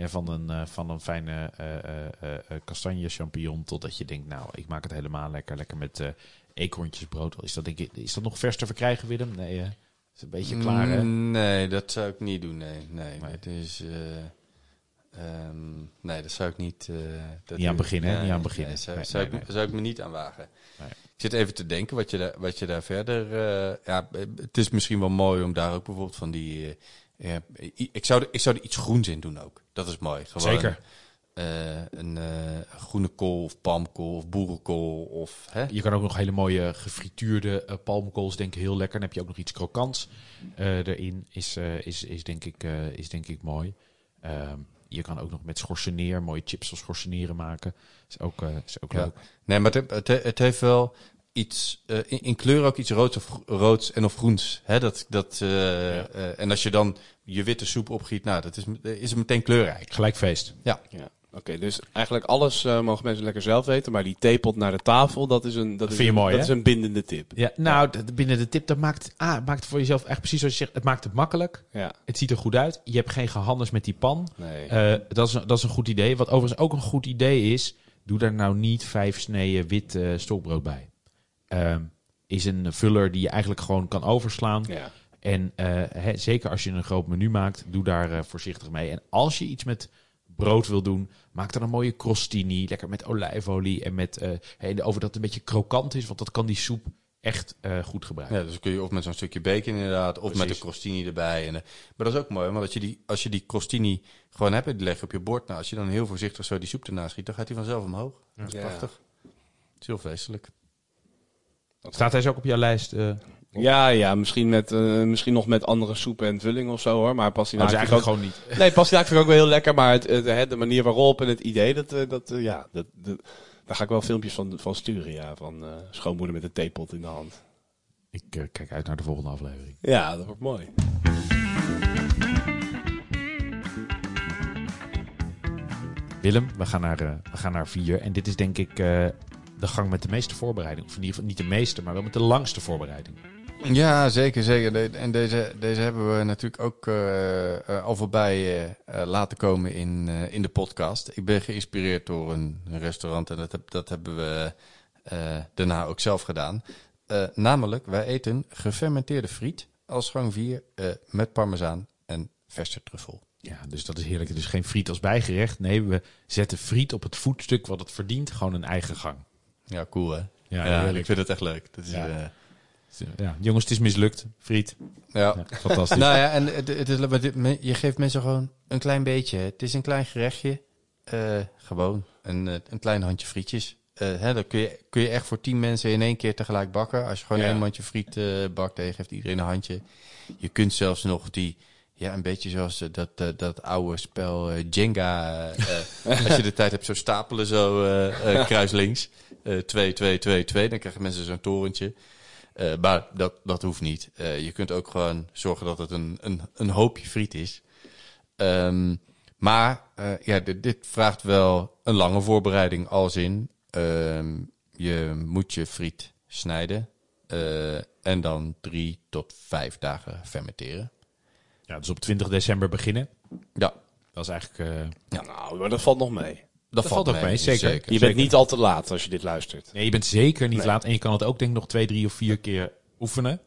uh, van, een, van een fijne kastanje champignon totdat je denkt, nou, ik maak het helemaal lekker, lekker met eekhoorntjesbrood. Is dat, denk ik, is dat nog vers te verkrijgen, Willem? Nee, is een beetje klaar, hè? Nee, dat zou ik niet doen, nee. Nee, nee. het is... Um, nee, dat zou ik niet... dat niet aan beginnen, nee, niet aan beginnen. Nee, zou, zou, ik, zou, ik, me niet aan wagen. Ik zit even te denken wat je daar, wat je daar verder. Uh, ja, het is misschien wel mooi om daar ook bijvoorbeeld van die. Uh, ik, zou er, ik zou er iets groens in doen ook. Dat is mooi. Gewoon, Zeker. eh, een eh, groene kool of palmkool of boerenkool of... Hè? Je kan ook nog hele mooie gefrituurde eh palmkools, denk ik heel lekker. Dan heb je ook nog iets krokants erin. Is, is, is, denk ik, is denk ik mooi. Ehm, je kan ook nog met schorseneer mooie chips of schorseneren maken. Is ook, is ook Ja. leuk. Nee, maar het, het, het heeft wel iets, eh, in, in kleur ook iets roods, of, roods en of groens. Hè? Dat, dat, eh, eh, en als je dan je witte soep opgiet, nou, dat is, is het meteen kleurrijk. Gelijk feest. Ja, Ja. Oké, dus eigenlijk alles eh, mogen mensen lekker zelf weten, maar die theepot naar de tafel, dat is een, dat is vind je een, mooi, dat is een bindende tip. Ja, nou, de tip, dat maakt, ah, maakt voor jezelf echt precies zoals je zegt. Het maakt het makkelijk. Ja, Het ziet er goed uit. Je hebt geen gehandels met die pan. nee. Eh, dat, is, een- dat is een goed idee. Wat overigens ook een goed idee is, doe daar nou niet vijf sneden wit stokbrood bij. Ehm, is een vuller die je eigenlijk gewoon kan overslaan. ja. En eh, hè, zeker als je een groot menu maakt, doe daar eh, voorzichtig mee. En als je iets met brood wil doen, maak dan een mooie crostini. Lekker met olijfolie en met eh, hè, over dat het een beetje krokant is, want dat kan die soep echt eh, goed gebruiken. ja, dus kun je of met zo'n stukje bacon inderdaad, of met een crostini erbij. En, maar dat is ook mooi, want als je die, als je die crostini gewoon hebt, die leg je op je bord. Nou, als je dan heel voorzichtig zo die soep ernaast schiet, dan gaat hij vanzelf omhoog. Dat is Ja. prachtig. Het is heel feestelijk. Staat hij zo ook op jouw lijst? eh Ja, ja, misschien, met, eh, misschien nog met andere soepen en vullingen of zo hoor. Maar pastinaak vind ik eigenlijk ook... gewoon niet. Nee, pastinaak vind ik ook wel heel lekker. Maar het, de manier waarop en het idee, dat, eh, dat, ja, dat, dat- daar ga ik wel filmpjes van, van sturen. Ja, van schoonmoeder met een theepot in de hand. Ik kijk uit naar de volgende aflevering. Ja, dat wordt mooi. Willem, we gaan naar, we gaan naar vier. En dit is denk ik de gang met de meeste voorbereiding. Of in ieder geval niet de meeste, maar wel met de langste voorbereiding. Ja, zeker, zeker. En deze, deze hebben we natuurlijk ook eh, eh, al voorbij eh, laten komen in, in de podcast. Ik ben geïnspireerd door een restaurant en dat, heb, dat hebben we daarna ook zelf gedaan. Namelijk, wij eten gefermenteerde friet als gang 4 met parmezaan en verse truffel. Ja, dus dat is heerlijk. Het is geen friet als bijgerecht. Nee, we zetten friet op het voetstuk wat het verdient. Gewoon een eigen gang. Ja, cool hè? Ja, ik vind het echt leuk. Dat is, Ja. eh, Ja, jongens, het is mislukt. Friet. ja. Ja, fantastisch. Nou ja, en het, het is, je geeft mensen gewoon een klein beetje. Het is een klein gerechtje. Eh, gewoon een, eh, een klein handje frietjes. Eh, hè, dan kun je, kun je echt voor tien mensen in één keer tegelijk bakken. Als je gewoon Ja. één mandje friet eh, bakt en je geeft iedereen een handje. Je kunt zelfs nog die, ja, een beetje zoals eh, dat, eh, dat oude spel eh, Jenga. als je de tijd hebt, zo stapelen, zo kruislinks. Eh, twee, twee, twee, twee. Dan krijgen mensen zo'n torentje. Maar dat, dat hoeft niet. Je kunt ook gewoon zorgen dat het een, een, een hoopje friet is. Ehm, maar ja, dit, dit vraagt wel een lange voorbereiding als in. ehm, je moet je friet snijden en dan drie tot vijf dagen fermenteren. Ja, dus op 20 december beginnen. Ja, Dat is eigenlijk... eh, Ja. Nou, maar dat valt nog mee. dat, valt ook mee, zeker. Je bent niet al te laat als je dit luistert. Nee, je bent zeker niet Nee. laat. En je kan het ook denk ik nog twee, drie of vier keer oefenen.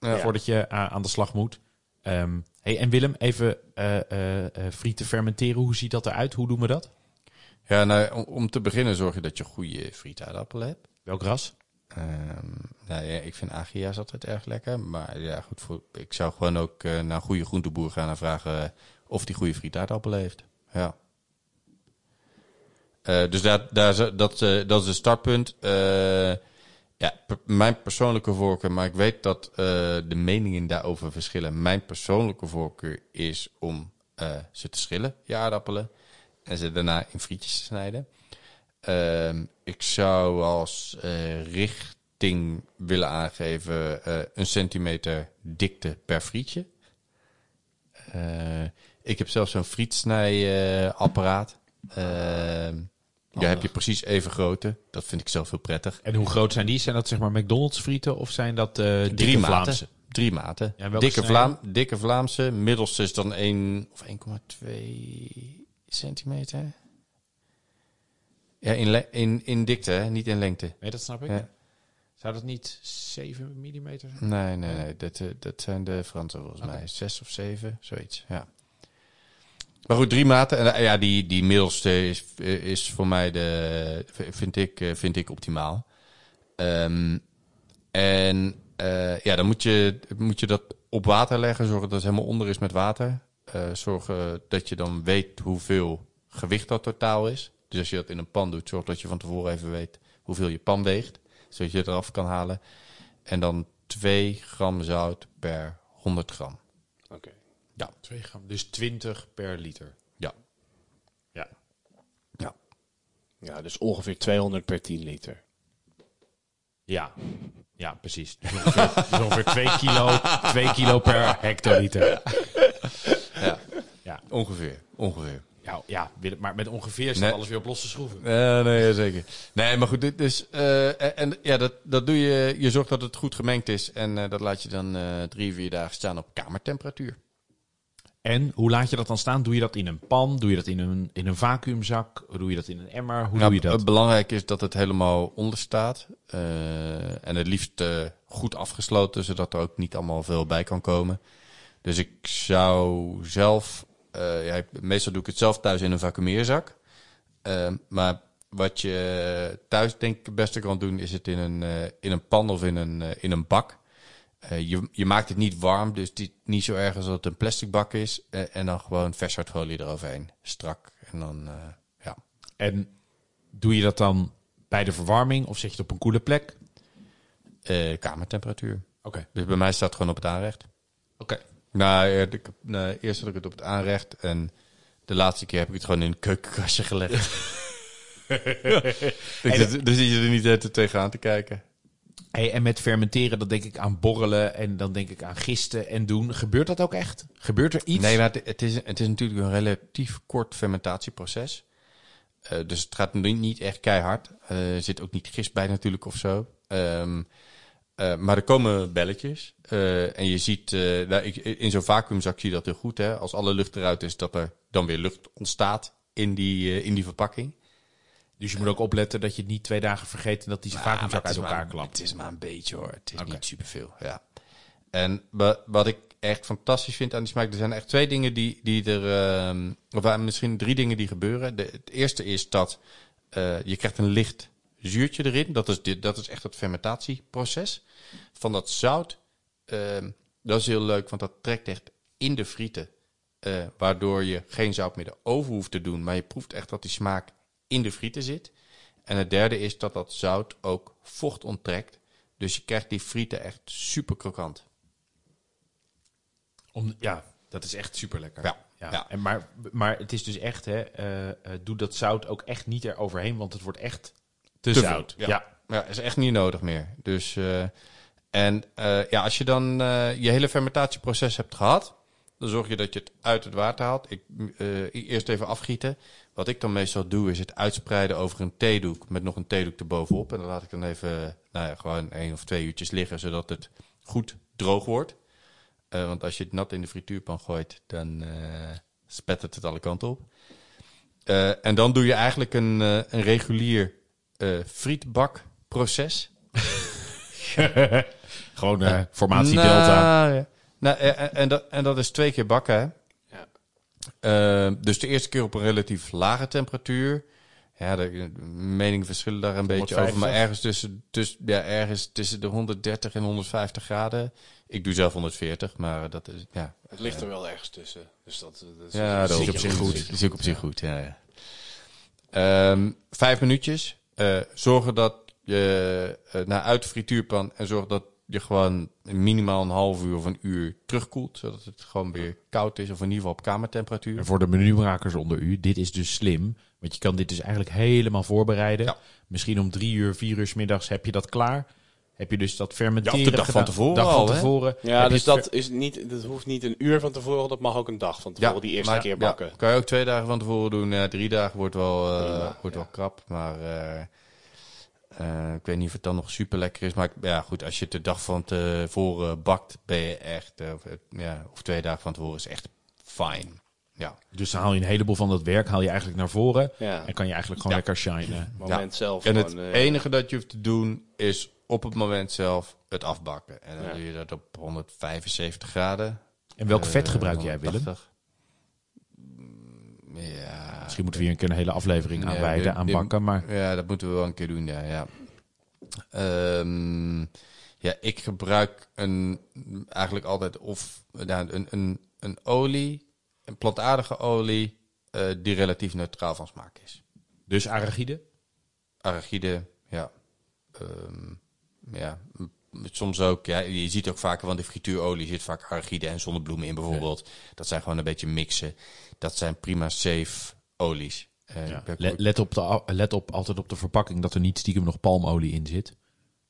Ja. Voordat je a- aan de slag moet. Ehm, hey, en Willem, even eh eh eh, frieten fermenteren. Hoe ziet dat eruit? Hoe doen we dat? Ja, nou, om, om te beginnen zorg je dat je goede frietaardappelen hebt. Welk ras? Ehm, nou ja, ik vind agia's altijd erg lekker. Maar ja, goed, voor, ik zou gewoon ook eh, naar een goede groenteboer gaan en vragen eh, of die goede frietaardappelen heeft. Ja. Eh, dus daar, daar, dat, dat is het startpunt. Ja, mijn persoonlijke voorkeur, maar ik weet dat de meningen daarover verschillen. Mijn persoonlijke voorkeur is om ze te schillen, je aardappelen. En ze daarna in frietjes te snijden. Ehm, ik zou als eh, richting willen aangeven eh, een centimeter dikte per frietje. Eh, ik heb zelfs zo'n frietsnijapparaat. Ehm daar heb je precies even grote. Dat vind ik zelf heel prettig. En hoe groot zijn die? Zijn dat zeg maar McDonald's frieten of zijn dat dikke Drie maten. Drie maten. Ja, dikke? Vlaam, dikke Vlaamse. Middelste is dan 1 of 1,2 centimeter. Ja, in, in, in dikte, hè? niet in lengte. Nee, dat snap ik. Ja. Zou dat niet 7 mm zijn? Nee, nee, nee. Dat, eh, dat zijn de Fransen volgens mij. Zes of zeven, zoiets. Ja. Maar goed, drie maten. En eh, ja, die, die middelste is, is voor mij de, vind ik, eh, vind ik optimaal. Ehm, en eh, ja, dan moet je, moet je dat op water leggen. Zorgen dat het helemaal onder is met water. Eh, zorgen dat je dan weet hoeveel gewicht dat totaal is. Dus als je dat in een pan doet, zorg dat je van tevoren even weet hoeveel je pan weegt. Zodat je het eraf kan halen. En dan 2 gram zout per 100 gram. Oké. 2 gram. Dus 20 per liter. Ja. Ja. Ja. Ja, dus ongeveer 200 per 10 liter. Ja, ja precies. Dus ongeveer, dus ongeveer 2 kilo, 2 kilo per hectoliter. ja. Ja. Ongeveer. Ongeveer. Ja, ja, maar met ongeveer staat Nee. alles weer op losse schroeven. Ja, nee, zeker. Nee, maar goed, dit dus, eh, en, ja, dat, dat doe je, je zorgt dat het goed gemengd is en eh, dat laat je dan eh, drie, vier dagen staan op kamertemperatuur. En hoe laat je dat dan staan? Doe je dat in een pan? Doe je dat in een, in een vacuümzak? Doe je dat in een emmer? Hoe Nou, doe je dat? Het belangrijke is dat het helemaal onder staat eh, en het liefst eh, goed afgesloten, zodat er ook niet allemaal veel bij kan komen. Dus ik zou zelf, eh, ja, meestal doe ik het zelf thuis in een vacuümeerzak. Eh, maar wat je thuis denk ik het beste kan doen, is het in een, eh, in een pan of in een, in een bak. Je, je maakt het niet warm, dus niet zo erg als dat het een plastic bak is. En dan gewoon vershoutfolie eroverheen, strak. En dan, ja. En doe je dat dan bij de verwarming of zet je het op een koele plek? Kamertemperatuur. Oké. Dus bij mij staat het gewoon op het aanrecht. Oké. Nou, ik, nou, eerst had ik het op het aanrecht en de laatste keer heb ik het gewoon in een keukenkastje gelegd. Zit- dus zit je er niet eh, te tegenaan te kijken. Hey, en met fermenteren, dan denk ik aan borrelen en dan denk ik aan gisten en doen. Gebeurt dat ook echt? Gebeurt er iets? Nee, maar het, het is, het is natuurlijk een relatief kort fermentatieproces. Eh, dus het gaat niet echt keihard. Eh, er zit ook niet gist bij natuurlijk of zo. Ehm, eh, maar er komen belletjes. Eh, en je ziet, eh, nou, ik, in zo'n vacuümzak zie je dat heel goed. Hè? Als alle lucht eruit is, dat er dan weer lucht ontstaat in die, in die verpakking. Dus je moet ook opletten dat je het niet twee dagen vergeet en dat die vacuümzak het uit elkaar maar- klapt. Het is maar een beetje hoor. Het is niet superveel. Ja. En wa- wat ik echt fantastisch vind aan die smaak, er zijn echt twee dingen die, die er, ehm, of misschien drie dingen die gebeuren. De, het eerste is dat je krijgt een licht zuurtje erin. Dat is, dit, dat is echt het fermentatieproces. Van dat zout, ehm, dat is heel leuk, want dat trekt echt in de frieten. eh, waardoor je geen zout meer erover hoeft te doen, maar je proeft echt dat die smaak in de frieten zit. En het derde is dat dat zout ook vocht onttrekt. Dus je krijgt die frieten echt super krokant. Om, ja, dat is echt super lekker. Ja, ja. En maar, maar het is dus echt, hè, eh, eh, doe dat zout ook echt niet eroverheen, want het wordt echt te, Te zout. ja. ja. Ja, is echt niet nodig meer. Dus, eh, en eh, ja, als je dan eh, je hele fermentatieproces hebt gehad, dan zorg je dat je het uit het water haalt. Ik, eh, eerst even afgieten. Wat ik dan meestal doe, is het uitspreiden over een theedoek met nog een theedoek erbovenop. En dan laat ik dan even, nou ja, gewoon één of twee uurtjes liggen, zodat het goed droog wordt. Eh, want als je het nat in de frituurpan gooit, dan eh spettert het alle kanten op. Eh, en dan doe je eigenlijk een, een regulier eh frietbakproces. Gewoon eh, formatie Nou, delta. ja. Nou, eh, eh, en, dat, en dat is twee keer bakken, hè? Ja. Eh, dus de eerste keer op een relatief lage temperatuur. Ja, de, de meningen verschillen daar een beetje over. 150. Maar ergens tussen, tussen, ja, ergens tussen de 130 en 150 graden. Ik doe zelf 140, maar dat is... Ja, Het ligt er wel ergens tussen. Dus dat, dat is, ja dat is op zich goed. goed. Dat is ook op zich goed, ja. ja. Ehm, vijf minuutjes. Eh, zorgen dat je eh, naar uit de frituurpan en zorg dat je gewoon minimaal een half uur of een uur terugkoelt. Zodat het gewoon weer koud is of in ieder geval op kamertemperatuur. En voor de menumakers onder u, dit is dus slim. Want je kan dit dus eigenlijk helemaal voorbereiden. Ja. Misschien om drie uur, vier uur 's middags heb je dat klaar. Heb je dus dat fermenteren Ja, de dag van tevoren dag al, van hè? tevoren. Ja, dus dat, is niet, dat hoeft niet een uur van tevoren. Dat mag ook een dag van tevoren. die eerste maar- keer ja, bakken. kan je ook twee dagen van tevoren doen. Ja, drie dagen wordt wel, eh, Prima, wordt ja. wel krap. Maar eh, eh, ik weet niet of het dan nog super lekker is. Maar ik- ja, goed, als je het de dag van tevoren bakt, ben je echt... eh, ja, of twee dagen van tevoren is echt fijn. Ja. Dus dan haal je een heleboel van dat werk haal je eigenlijk naar voren. Ja. En kan je eigenlijk gewoon Ja. lekker shinen. moment zelf. En het gewoon, eh, enige dat je hoeft te doen is op het moment zelf het afbakken. En dan Ja. doe je dat op 175 graden. En welk vet Eh, gebruik jij, Willem? 180. Mm, Ja. Misschien moeten we hier een keer een hele aflevering aan wijden, aan bakken. Maar Ja, dat moeten we wel een keer doen, ja. Ja, Ehm, ja ik gebruik een, eigenlijk altijd of ja, een, een, een olie, een plantaardige olie, eh, die relatief neutraal van smaak is. Dus arachide? Arachide, ja. Ehm, ja, soms ook. Ja, je ziet ook vaker, want in frituurolie zit vaak arachide en zonnebloemen in bijvoorbeeld. Dat zijn gewoon een beetje mixen. Dat zijn prima safe olies. Eh, Ja. Let, let, op de, let op altijd op de verpakking dat er niet stiekem nog palmolie in zit.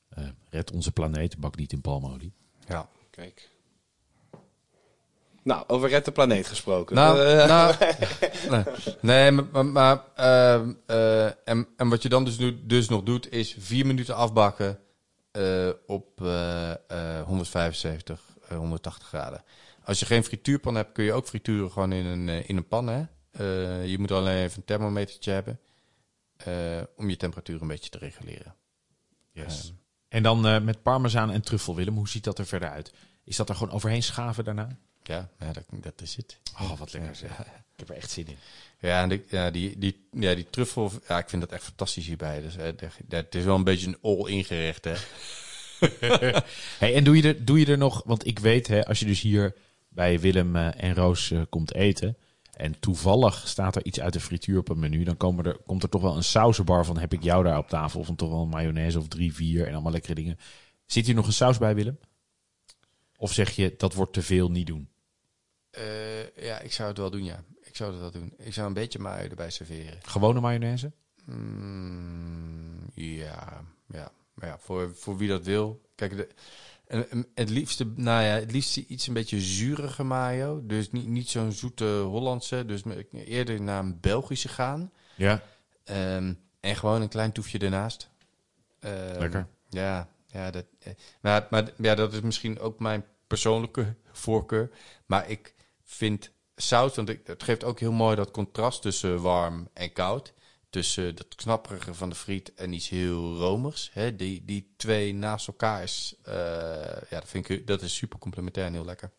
Eh, red onze planeet, bak niet in palmolie. ja. Kijk. Nou, over Red de Planeet gesproken. Nou, Eh, nou nee, maar, maar, ehm, eh, en, en wat je dan dus, doet, dus nog doet, is vier minuten afbakken eh, op eh, eh, 175, eh, 180 graden. Als je geen frituurpan hebt, kun je ook frituren gewoon in een, eh, in een pan. Hè? Eh, je moet alleen even een thermometertje hebben eh, om je temperatuur een beetje te reguleren. Yes. en dan eh, met parmezaan en truffel, Willem. Hoe ziet dat er verder uit? Is dat er gewoon overheen schaven daarna? Ja, ja dat, dat is het. Oh, wat lekker zeg. Ik heb er echt zin in. Ja, en die, ja, die, die, ja, die truffel, ja, ik vind dat echt fantastisch hierbij. Dus, eh, de- de- het is wel een beetje een all-in gerecht, hè. Hey, en doe je, er, doe je er nog, want ik weet, hè, als je dus hier bij Willem eh, en Roos eh, komt eten. En toevallig staat er iets uit de frituur op een menu. Dan komen er, komt er toch wel een sausenbar van heb ik jou daar op tafel. Of dan toch wel een mayonaise of drie, vier en allemaal lekkere dingen. Zit hier nog een saus bij Willem? Of zeg je dat wordt te veel niet doen? Eh, ja, ik zou het wel doen, ja. Ik zou wel doen. Ik zou een beetje mayo erbij serveren. Gewone mayonaise? Mm, ja, ja. Maar ja, voor, voor wie dat wil. Kijk, de, en, het liefste, nou ja, het liefste iets een beetje zurige mayo. Dus niet, niet zo'n zoete Hollandse. Dus eerder naar een Belgische gaan. Ja. Ehm, en gewoon een klein toefje ernaast. Ehm, Lekker. Ja, ja, dat, eh, maar, maar ja, dat is misschien ook mijn persoonlijke voorkeur. Maar ik vind saus, want ik, het geeft ook heel mooi dat contrast tussen warm en koud. Tussen dat knapperige van de friet en iets heel romigs. Hè? Die, die twee naast elkaar is, eh, ja, dat, vind ik, dat is super complementair en heel lekker.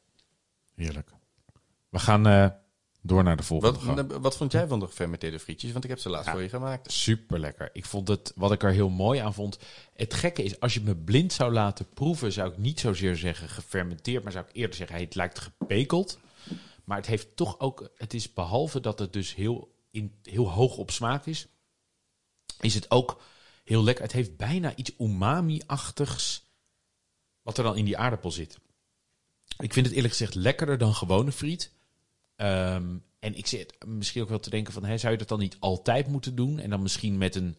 Heerlijk. We gaan eh, door naar de volgende. Wat, wat vond jij van de gefermenteerde frietjes? Want ik heb ze laatst Ja. voor je gemaakt. Super lekker. Ik vond het, wat ik er heel mooi aan vond. Het gekke is, als je me blind zou laten proeven, zou ik niet zozeer zeggen gefermenteerd, maar zou ik eerder zeggen, het lijkt gepekeld. Maar het heeft toch ook, het is behalve dat het dus heel, in, heel hoog op smaak is, is het ook heel lekker. Het heeft bijna iets umami-achtigs, wat er dan in die aardappel zit. Ik vind het eerlijk gezegd lekkerder dan gewone friet. Ehm, en ik zit misschien ook wel te denken van, hè, zou je dat dan niet altijd moeten doen? En dan misschien met een,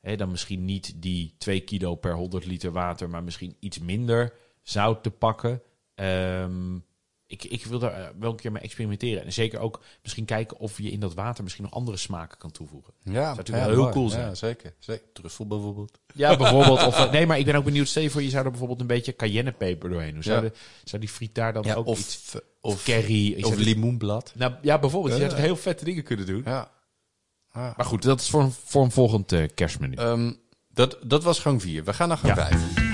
hè, dan misschien niet die 2 kilo per 100 liter water, maar misschien iets minder zout te pakken. Ehm, ik, ik wil daar eh, wel een keer mee experimenteren. En zeker ook misschien kijken of je in dat water misschien nog andere smaken kan toevoegen. Ja, natuurlijk wel heel mooi. cool Ja, zijn. zeker. zeker. Truffel bijvoorbeeld. Ja, bijvoorbeeld. Of, eh, nee, maar ik ben ook benieuwd. Stel je voor, je zou er bijvoorbeeld een beetje cayennepeper doorheen doen. Zou, Ja. de, zou die friet daar dan Ja, ook of, iets... of, curry. of limoenblad. nou, ja, bijvoorbeeld. Je Ja. zou heel vette dingen kunnen doen. Ja. ja. Maar goed, dat is voor een, voor een volgend eh, kerstmenu. Ehm, dat, dat was gang 4. We gaan naar gang Ja. 5.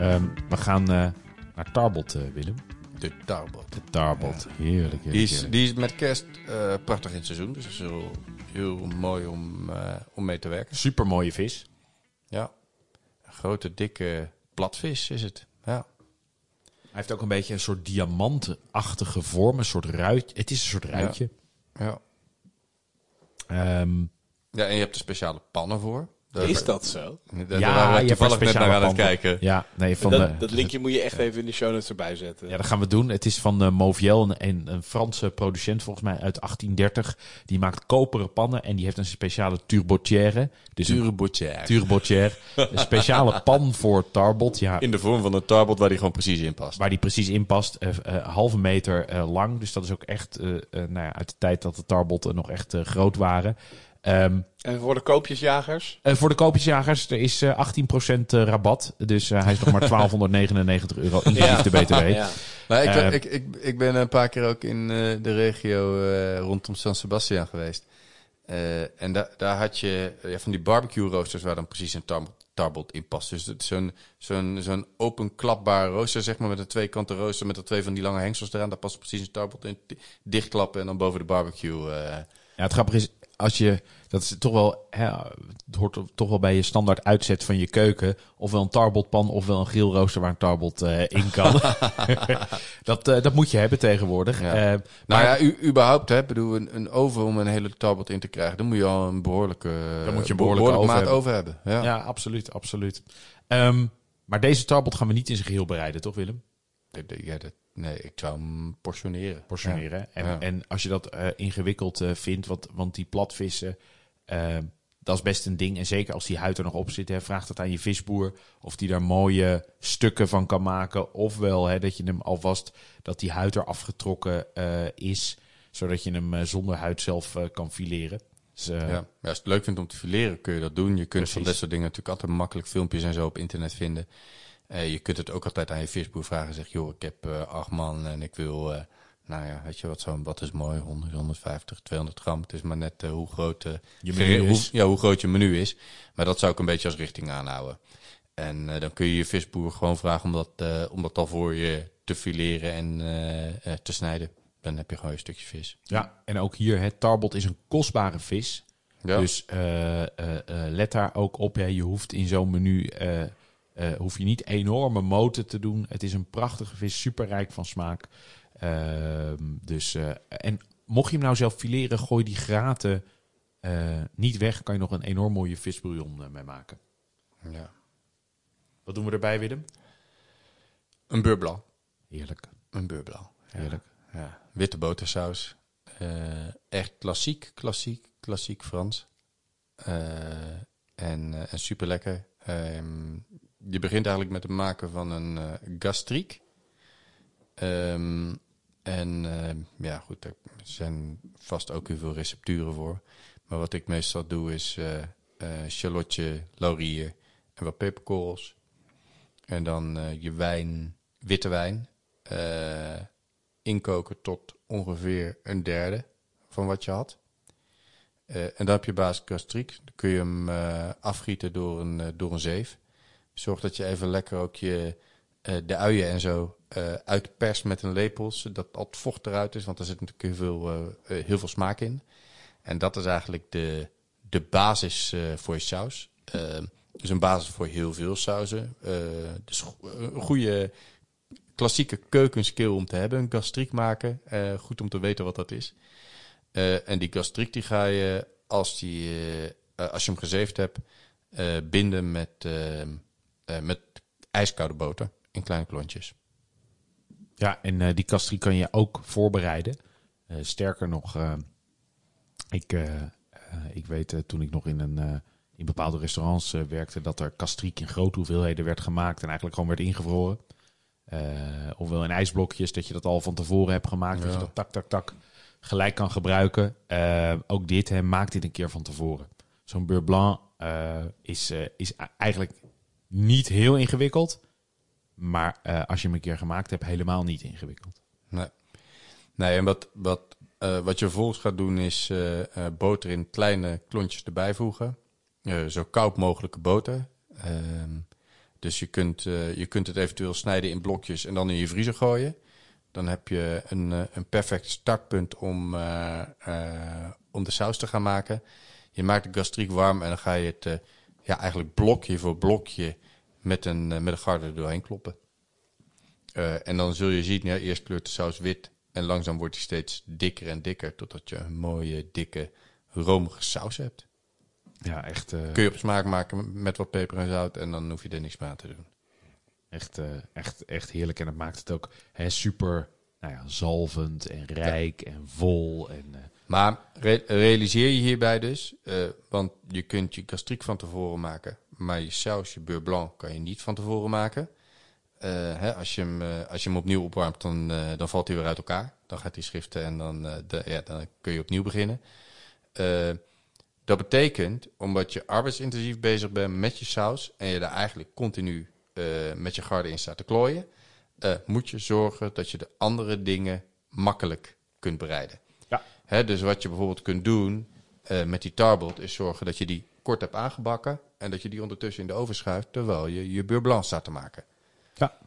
Ehm, we gaan eh, naar Tarbot, eh, Willem. De tarbot. De Tarbot. Heerlijk, heerlijk, Die is, heerlijk. die is met kerst eh, prachtig in het seizoen. Dus dat is heel, heel mooi om, om mee te werken. Super mooie vis. Ja. Een grote, dikke platvis is het. Ja. Hij heeft ook een beetje een soort diamantachtige vorm. Een soort ruit. Het is een soort ruitje. Ja. Ehm, ja, en je hebt er speciale pannen voor. Daar- Is dat zo? Daar, daar Ja, waren we toevallig net naar speciale aan het pannen. kijken. ja, nee, van dat, de, dat linkje moet je echt even in de show notes erbij zetten. Ja, dat gaan we doen. Het is van uh, Moviel, een, een, een Franse producent volgens mij uit 1830. Die maakt koperen pannen en die heeft een speciale turbotière. Dus een Turbotière. turbotière. een speciale pan voor tarbot. Ja, In de vorm van een tarbot waar die gewoon precies in past. waar die precies in past. eh eh, halve meter eh, lang. Dus dat is ook echt eh, eh, nou ja, uit de tijd dat de tarbotten nog echt eh, groot waren. Ehm, En voor de koopjesjagers? eh, voor de koopjesjagers, er is eh 18% rabat. Dus eh, hij is nog maar 1299 euro inclusief de BTW. Ja. Maar ik, Eh, ben, ik, ik, ik ben een paar keer ook in eh, de regio eh, rondom San Sebastian geweest. Eh, en da daar had je eh, ja, van die barbecue roosters waar dan precies een tar tarbot in past. Dus zo'n zo'n zo'n open klapbaar rooster, zeg maar, met een twee kanten rooster met er twee van die lange hengsels eraan. Daar past precies een tarbot in. Di- Dichtklappen en dan boven de barbecue. eh, Ja, het grappige is, als je, dat is toch wel, hè, het hoort toch wel bij je standaard uitzet van je keuken. Ofwel een tarbotpan, ofwel een grillrooster waar een tarbot eh, in kan. dat, eh, dat moet je hebben tegenwoordig. Ja. Eh, Nou maar ja, u, überhaupt, hè, bedoel, een, een oven om een hele tarbot in te krijgen, dan moet je al een behoorlijke, Dan moet je een be- behoorlijke maat hebben. over hebben. Ja. ja, absoluut, absoluut. Ehm, maar deze tarbot gaan we niet in zijn geheel bereiden, toch Willem? Ja, dat- nee, ik zou hem portioneren. portioneren. En, Ja. en als je dat eh, ingewikkeld eh, vindt, want, want die platvissen, eh, dat is best een ding. En zeker als die huid er nog op zit, hè, vraag dat aan je visboer of die daar mooie stukken van kan maken. Ofwel hè, dat je hem alvast, dat die huid er afgetrokken is, zodat je hem zonder huid zelf kan fileren. Dus, Ja. Ja, als je het leuk vindt om te fileren, kun je dat doen. Je kunt van dit soort dingen natuurlijk altijd makkelijk filmpjes en zo op internet vinden. Eh, je kunt het ook altijd aan je visboer vragen. Zeg, joh, ik heb eh, acht man en ik wil, eh, nou ja, weet je wat, zo, wat is mooi? 100, 150, 200 gram. Het is maar net hoe groot Je menu hoe, is. ja, hoe groot je menu is. Maar dat zou ik een beetje als richting aanhouden. En dan kun je je visboer gewoon vragen om dat, eh, om dat al voor je te fileren en te snijden. Dan heb je gewoon een stukje vis. ja, en ook hier, het tarbot is een kostbare vis. Ja. Dus let daar ook op. Hè. Je hoeft in zo'n menu eh, hoef je niet enorme moten te doen. Het is een prachtige vis, superrijk van smaak. Ehm, dus, eh, en mocht je hem nou zelf fileren, gooi die graten eh, niet weg. Kan je nog een enorm mooie visbouillon mee maken. ja. Wat doen we erbij, Willem? Een beurblauw. Heerlijk, Een beurblauw. Ja. heerlijk. Ja, witte botersaus. Echt klassiek, klassiek, klassiek Frans. En, en super lekker. Je begint eigenlijk met het maken van een eh gastriek. Ehm, en eh, ja, goed, er zijn vast ook heel veel recepturen voor. Maar wat ik meestal doe is eh shallotje, laurier en wat peperkorrels. En dan je wijn, witte wijn. inkoken tot ongeveer een derde van wat je had. En dan heb je basis gastriek. Dan kun je hem afgieten door een, door een zeef. Zorg dat je even lekker ook je, eh, de uien en zo eh uitperst met een lepel. Zodat al het vocht eruit is. Want er zit natuurlijk heel veel, eh, heel veel smaak in. En dat is eigenlijk de, de basis voor je saus. Dus een basis voor heel veel sauzen. Dus een goede klassieke keukenskill om te hebben. Een gastriek maken. Goed om te weten wat dat is. En die gastriek die ga je, als, die, als je hem gezeefd hebt, binden met, eh, eh, met ijskoude boter in kleine klontjes. Ja, en eh, die kastrie kan je ook voorbereiden. Eh, sterker nog, eh, ik, eh, eh, ik weet eh, toen ik nog in, een, eh, in bepaalde restaurants eh, werkte, dat er kastriek in grote hoeveelheden werd gemaakt en eigenlijk gewoon werd ingevroren. Eh, ofwel in ijsblokjes, dat je dat al van tevoren hebt gemaakt, dat je dat tak, tak, tak gelijk kan gebruiken. Eh, ook dit, hè, maak dit een keer van tevoren. Zo'n beurre blanc eh, is, eh, is eigenlijk niet heel ingewikkeld. Maar eh, als je hem een keer gemaakt hebt, helemaal niet ingewikkeld. Nee. Nee, en wat, wat, eh, wat je vervolgens gaat doen is eh, boter in kleine klontjes erbij voegen. Zo koud mogelijke boter. Ehm, dus je kunt, je kunt het eventueel snijden in blokjes en dan in je vriezer gooien. Dan heb je een, een perfect startpunt om, om de saus te gaan maken. Je maakt de gastriek warm en dan ga je het ja, eigenlijk blokje voor blokje met een, eh, met een garde er doorheen kloppen. Eh, en dan zul je zien, ja, eerst kleurt de saus wit en langzaam wordt hij steeds dikker en dikker totdat je een mooie, dikke, romige saus hebt. Ja, echt, eh, Kun je op smaak maken met wat peper en zout en dan hoef je er niks meer aan te doen. echt, echt, echt heerlijk. En dat maakt het ook hè, super nou ja, zalvend en rijk en vol. En, Maar re- realiseer je hierbij dus, eh, want je kunt je gastriek van tevoren maken, maar je saus, je beurre blanc, kan je niet van tevoren maken. Eh, hè, als, je hem, eh, als je hem opnieuw opwarmt, dan, dan valt hij weer uit elkaar. Dan gaat hij schriften en dan, de, ja, dan kun je opnieuw beginnen. Dat betekent, omdat je arbeidsintensief bezig bent met je saus en je daar eigenlijk continu met je garde in staat te klooien, moet je zorgen dat je de andere dingen makkelijk kunt bereiden. Ja. Hè, dus wat je bijvoorbeeld kunt doen eh, met die tarbot is zorgen dat je die kort hebt aangebakken en dat je die ondertussen in de oven schuift terwijl je je beurre blanc staat te maken. ja.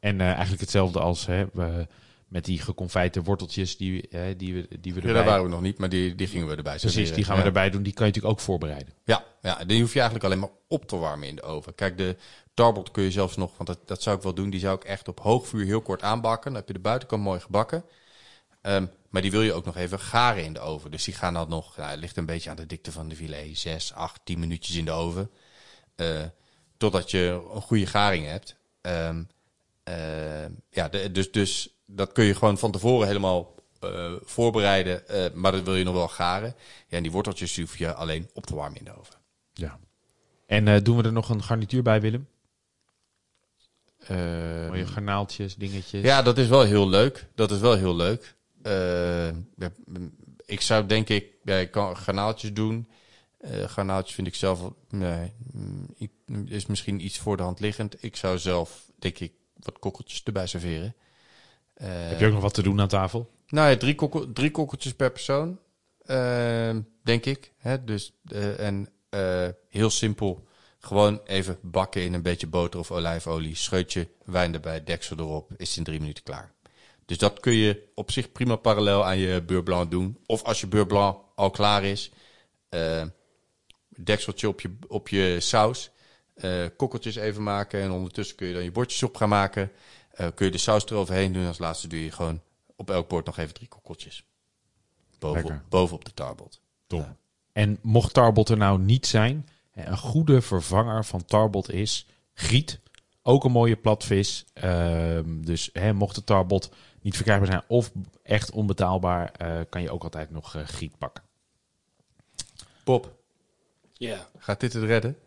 En eh, eigenlijk hetzelfde als hè, we- Met die geconfijte worteltjes die, hè, die, we, die we Ja, erbij... daar waren we nog niet, maar die, die gingen we erbij Precies, serveren. die gaan we Ja. erbij doen. Die kan je natuurlijk ook voorbereiden. Ja, ja, die hoef je eigenlijk alleen maar op te warmen in de oven. Kijk, de tarbot kun je zelfs nog, want dat, dat zou ik wel doen, die zou ik echt op hoog vuur heel kort aanbakken. Dan heb je de buitenkant mooi gebakken. Ehm, maar die wil je ook nog even garen in de oven. Dus die gaan dan nog, nou, het ligt een beetje aan de dikte van de filet, 6, 8, 10 minuutjes in de oven. Eh, totdat je een goede garing hebt. Ehm, eh, ja, de- dus, dus dat kun je gewoon van tevoren helemaal eh, voorbereiden. eh, maar dat wil je nog wel garen. Ja, en die worteltjes hoef je alleen op te warmen in de oven. Ja. En eh, doen we er nog een garnituur bij, Willem? Mooie garnaaltjes, dingetjes. Ja, dat is wel heel leuk. Dat is wel heel leuk. Eh, ik zou denk ik, ja, ik kan garnaaltjes doen. Eh garnaaltjes vind ik zelf, nee, mm, is misschien iets voor de hand liggend. Ik zou zelf, denk ik, wat kokkeltjes erbij serveren. Eh, Heb je ook nog wat te doen aan tafel? Nou ja, drie, kokkel, drie kokkeltjes per persoon, denk ik. Hè? Dus, en heel simpel, gewoon even bakken in een beetje boter of olijfolie. Scheutje wijn erbij, deksel erop, is in drie minuten klaar. Dus dat kun je op zich prima parallel aan je beurre blanc doen. Of als je beurre blanc al klaar is, eh, dekseltje op je, op je saus. eh kokkeltjes even maken en ondertussen kun je dan je bordjes op gaan maken. Eh, kun je de saus eroverheen doen. Als laatste doe je gewoon op elk bord nog even drie kokkeltjes. Bovenop, bovenop de tarbot. Tom. En mocht tarbot er nou niet zijn, een goede vervanger van tarbot is griet. Ook een mooie platvis. Ehm, dus hè, mocht de tarbot niet verkrijgbaar zijn of echt onbetaalbaar, eh, kan je ook altijd nog eh, griet pakken. Pop, Ja, gaat dit het redden?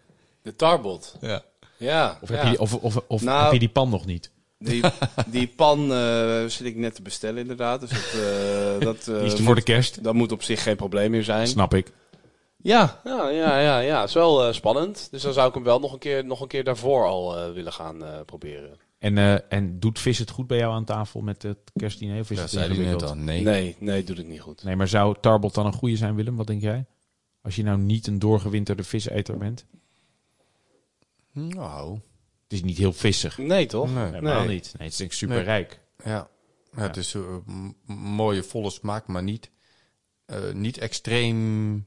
de tarbot. Ja. Ja, Of, ja. heb, je die, of, of, of Nou- heb je die pan nog niet? Die, die pan eh, zit ik net te bestellen inderdaad. Dus dat, eh, dat, eh, Die is er moet- voor de kerst. dat moet op zich geen probleem meer zijn. Snap ik. Ja, ja, ja, ja, ja. Het is wel eh, spannend. Dus dan zou ik hem wel nog een keer, nog een keer daarvoor al eh, willen gaan eh, proberen. En, eh, en doet vis het goed bij jou aan tafel met het kerstdiner? Of is het zei hij net al. Nee. Nee, nee, doet het niet goed. Nee, maar zou tarbot dan een goede zijn, Willem? Wat denk jij? Als je nou niet een doorgewinterde viseter bent. Nou, Het is niet heel vissig. Nee, toch? Nee. Helemaal Nee. niet. Nee, het is denk ik super rijk. ja. ja het is eh, m- mooie volle smaak, maar niet, eh, niet extreem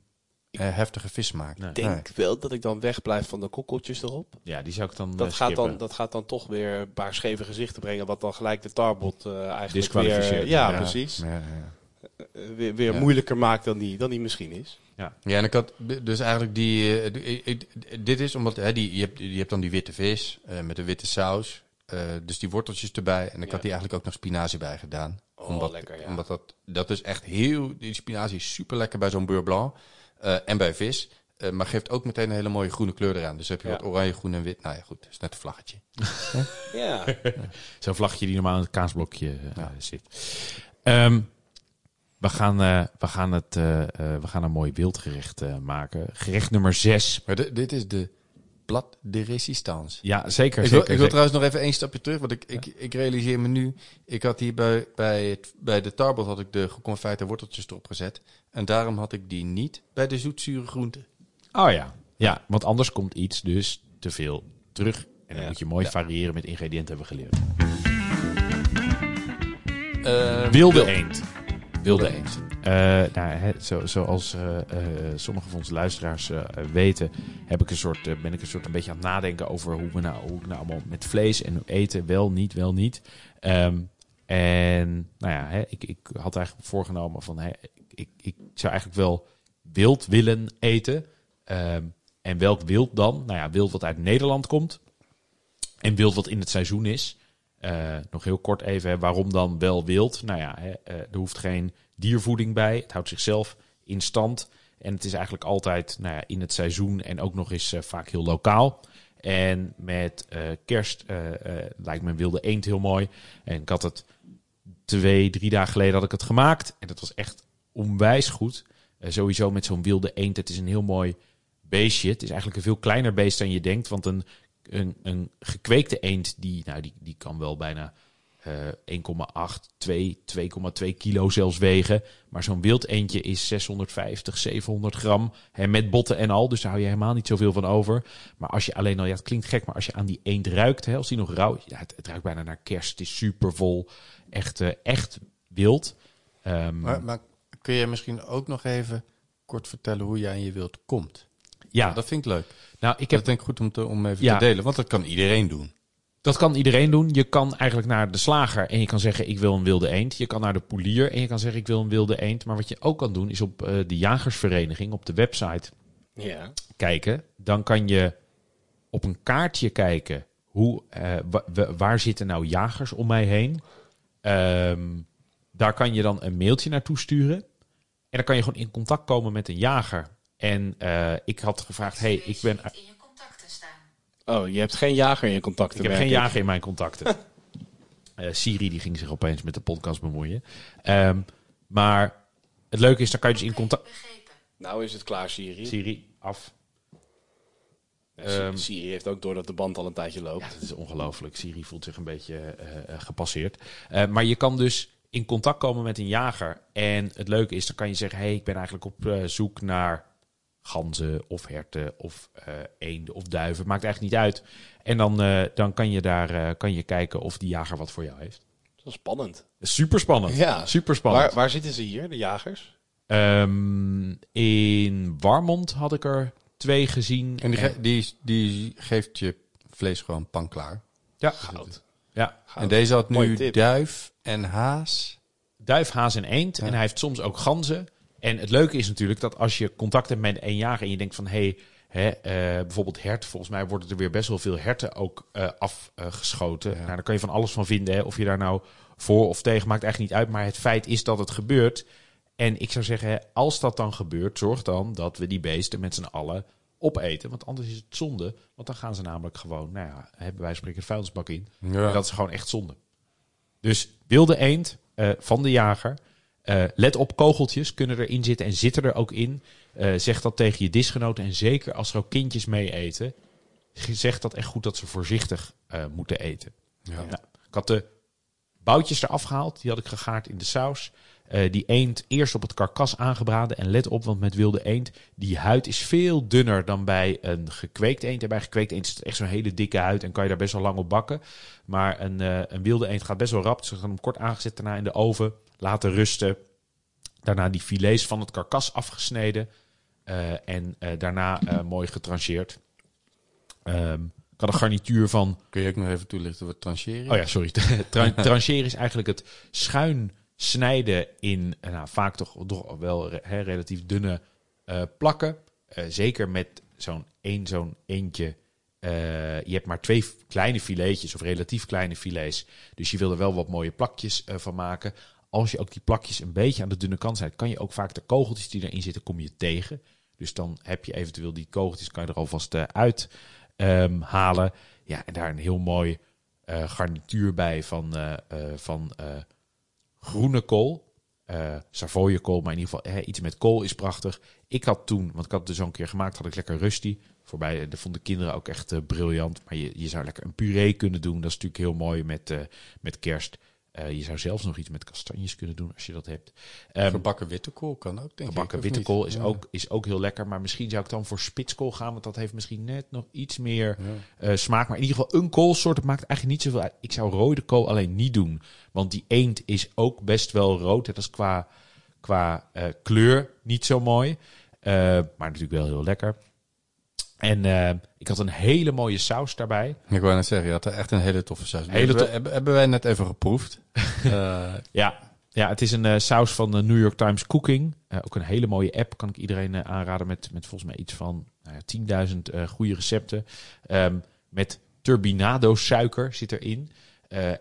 eh, heftige vissmaak. Nee. Ik denk wel dat ik dan wegblijf van de kokkeltjes erop. Ja, die zou ik dan Dat, eh, gaat dan, dat gaat dan toch weer een paar scheve gezichten brengen. Wat dan gelijk de tarbot eh eigenlijk Disqualificeert, weer, ja, ja. precies. Ja, ja. Weer weer Ja. moeilijker maakt dan die, dan die misschien is. Ja, en ik had dus eigenlijk die. eh, dit is omdat hè, die, je, hebt, je hebt dan die witte vis eh, met een witte saus. eh, dus die worteltjes erbij. En ik Ja. had die eigenlijk ook nog spinazie bij gedaan. Oh, omdat, lekker, ja. Omdat dat, dat is echt heel. Die spinazie is super lekker bij zo'n beurre blanc. Eh, en bij vis. eh, maar geeft ook meteen een hele mooie groene kleur eraan. Dus heb je Ja. wat oranje, groen en wit. Nou ja, goed. Dat is net een vlaggetje. Ja. Zo'n vlaggetje die normaal in het kaasblokje eh, Ja. zit. Ehm, we, gaan, eh, we, gaan het, eh, eh, we gaan een mooi wildgerecht eh, maken. Gerecht nummer 6. Maar di- dit is de plat de resistance. Ja, zeker. Ik wil, zeker, ik wil zeker. trouwens nog even één stapje terug, want ik, ik, ik realiseer me nu. Ik had hier bij, bij, het, bij de tarbot had ik de geconfijte worteltjes erop gezet. En daarom had ik die niet bij de zoetzure groenten. Oh ja. Ja, want anders komt iets dus te veel terug. En dan Ja. moet je mooi Ja. variëren met ingrediënten, hebben we geleerd. Eh, Wilde wil- eend. Wilde eend. Eh, nou, zo, zoals eh, sommige van onze luisteraars weet, heb ik een soort, ben ik een soort een beetje aan het nadenken over hoe we nou, hoe ik nou allemaal met vlees en eten wel, niet, wel, niet. Ehm, en nou ja, ik, ik had eigenlijk voorgenomen van, hè, ik, ik, zou eigenlijk wel wild willen eten. Ehm, en welk wild dan? Nou ja, wild wat uit Nederland komt. En wild wat in het seizoen is. Eh, nog heel kort even, hè, waarom dan wel wild? Nou ja, hè, eh, er hoeft geen diervoeding bij. Het houdt zichzelf in stand. En het is eigenlijk altijd nou ja, in het seizoen en ook nog eens eh, vaak heel lokaal. En met kerst lijkt me wilde eend heel mooi. En ik had het twee, drie dagen geleden had ik het gemaakt. En dat was echt onwijs goed. Eh, sowieso met zo'n wilde eend. Het is een heel mooi beestje. Het is eigenlijk een veel kleiner beest dan je denkt. Want een, een, een gekweekte eend, die, nou, die, die kan wel bijna eh 1,8, 2, 2,2 kilo zelfs wegen. Maar zo'n wild eendje is 650, 700 gram. Hè, met botten en al, dus daar hou je helemaal niet zoveel van over. Maar als je alleen al, ja, het klinkt gek, maar als je aan die eend ruikt, hè, als die nog rauw ja, het, ruikt bijna naar kerst. Het is super vol. Echt, eh, echt wild. Ehm, maar kun je misschien ook nog even kort vertellen hoe je aan je wild komt? ja, Dat vind ik leuk. nou, ik Ik heb heb denk ik goed om, te, om even Ja. te delen, want dat kan iedereen doen. Dat kan iedereen doen. Je kan eigenlijk naar de slager en je kan zeggen ik wil een wilde eend. Je kan naar de poelier en je kan zeggen ik wil een wilde eend. Maar wat je ook kan doen is op eh, de jagersvereniging op de website Ja. kijken. Dan kan je op een kaartje kijken hoe, eh, wa- wa- waar zitten nou jagers om mij heen. Ehm, daar kan je dan een mailtje naartoe sturen. En dan kan je gewoon in contact komen met een jager. En eh, ik had gevraagd, hey, ik ben... in je contacten staan. Oh, je hebt geen jager in je contacten. Ik heb geen jager in mijn contacten. Eh, Siri die ging zich opeens met de podcast bemoeien. Ehm, maar het leuke is, dan kan je dus in contact... Begrepen. Nou is het klaar, Siri. Siri, af. Ehm, Siri heeft ook door dat de band al een tijdje loopt. Ja, dat is ongelooflijk. Siri voelt zich een beetje eh, eh, gepasseerd. Eh, maar je kan dus in contact komen met een jager. En het leuke is, dan kan je zeggen... hey, ik ben eigenlijk op eh, zoek naar ganzen of herten of eh eenden of duiven. Maakt eigenlijk niet uit. En dan, eh, dan kan je daar eh, kan je kijken of die jager wat voor jou heeft. Dat is spannend. Super spannend. Ja. Super spannend. Waar, waar zitten ze hier, de jagers? Ehm, in Warmond had ik er twee gezien. En die, ge- die, die geeft je vlees gewoon pan klaar. ja, Goud. Ja, Goud. En deze had Mooie nu tip. duif en haas. duif, haas en eend. Ja. En hij heeft soms ook ganzen. En het leuke is natuurlijk dat als je contact hebt met een jager en je denkt van hé, hey, hè, eh, bijvoorbeeld hert, volgens mij worden er weer best wel veel herten ook eh, afgeschoten. Nou, daar kan je van alles van vinden. Hè. Of je daar nou voor of tegen maakt eigenlijk niet uit. Maar het feit is dat het gebeurt. En ik zou zeggen, als dat dan gebeurt, zorg dan dat we die beesten met z'n allen opeten. Want anders is het zonde. Want dan gaan ze namelijk gewoon, nou ja, hebben wij spreken de vuilnisbak in. Ja. En dat is gewoon echt zonde. Dus wilde eend eh, van de jager. Eh, let op, kogeltjes kunnen erin zitten en zitten er ook in. Eh, zeg dat tegen je disgenoten. En zeker als er ook kindjes mee eten. Zeg dat echt goed dat ze voorzichtig moeten eten. Ja. Nou, ik had de boutjes eraf gehaald. Die had ik gegaard in de saus. Eh, die eend eerst op het karkas aangebraden. En let op, want met wilde eend, die huid is veel dunner dan bij een gekweekt eend. En bij gekweekt eend is het echt zo'n hele dikke huid en kan je daar best wel lang op bakken. Maar een, eh, een wilde eend gaat best wel rap. Dus we gaan hem kort aangezet daarna in de oven. Laten rusten. Daarna die filets van het karkas afgesneden. Eh, en daarna mooi getrancheerd. Ehm, ik had een garnituur van Kun je ook nog even toelichten wat trancheren? Oh ja, sorry. Tra trancheren is eigenlijk het schuin snijden in eh, nou, vaak toch, wel relatief dunne eh, plakken. Eh, zeker met zo'n één zo'n eentje. Je hebt maar twee kleine filetjes of relatief kleine filets. Dus je wil er wel wat mooie plakjes van maken. Als je ook die plakjes een beetje aan de dunne kant zijn, kan je ook vaak de kogeltjes die erin zitten, kom je tegen. Dus dan heb je eventueel die kogeltjes, kan je er alvast uit ehm, halen. Ja, en daar een heel mooi garnituur bij van, van groene kool. eh Savoyekool, maar in ieder geval hè, iets met kool is prachtig. Ik had toen, want ik had het dus al een keer gemaakt, had ik lekker rusty. Voorbij, eh, dat vonden de kinderen ook echt eh, briljant. Maar je, je zou lekker een puree kunnen doen. Dat is natuurlijk heel mooi met, met kerst. Eh, je zou zelfs nog iets met kastanjes kunnen doen als je dat hebt. Gebakken witte kool kan ook, denk Gebakken ik. witte kool is, Ja. ook, is ook heel lekker. Maar misschien zou ik dan voor spitskool gaan. Want dat heeft misschien net nog iets meer Ja. eh, smaak. Maar in ieder geval een koolsoort. Het maakt eigenlijk niet zoveel uit. Ik zou rode kool alleen niet doen. Want die eend is ook best wel rood. Dat is qua, qua eh, kleur niet zo mooi. Maar natuurlijk wel heel lekker. En eh, ik had een hele mooie saus daarbij. Ik wou net zeggen, je had er echt een hele toffe saus. Hele hebben, hebben, hebben wij net even geproefd. Eh, Ja, ja het is een eh, saus van de New York Times Cooking. Ook een hele mooie app, kan ik iedereen aanraden. Met, met volgens mij iets van nou ja, 10.000 eh, goede recepten. Ehm, met turbinado suiker zit erin.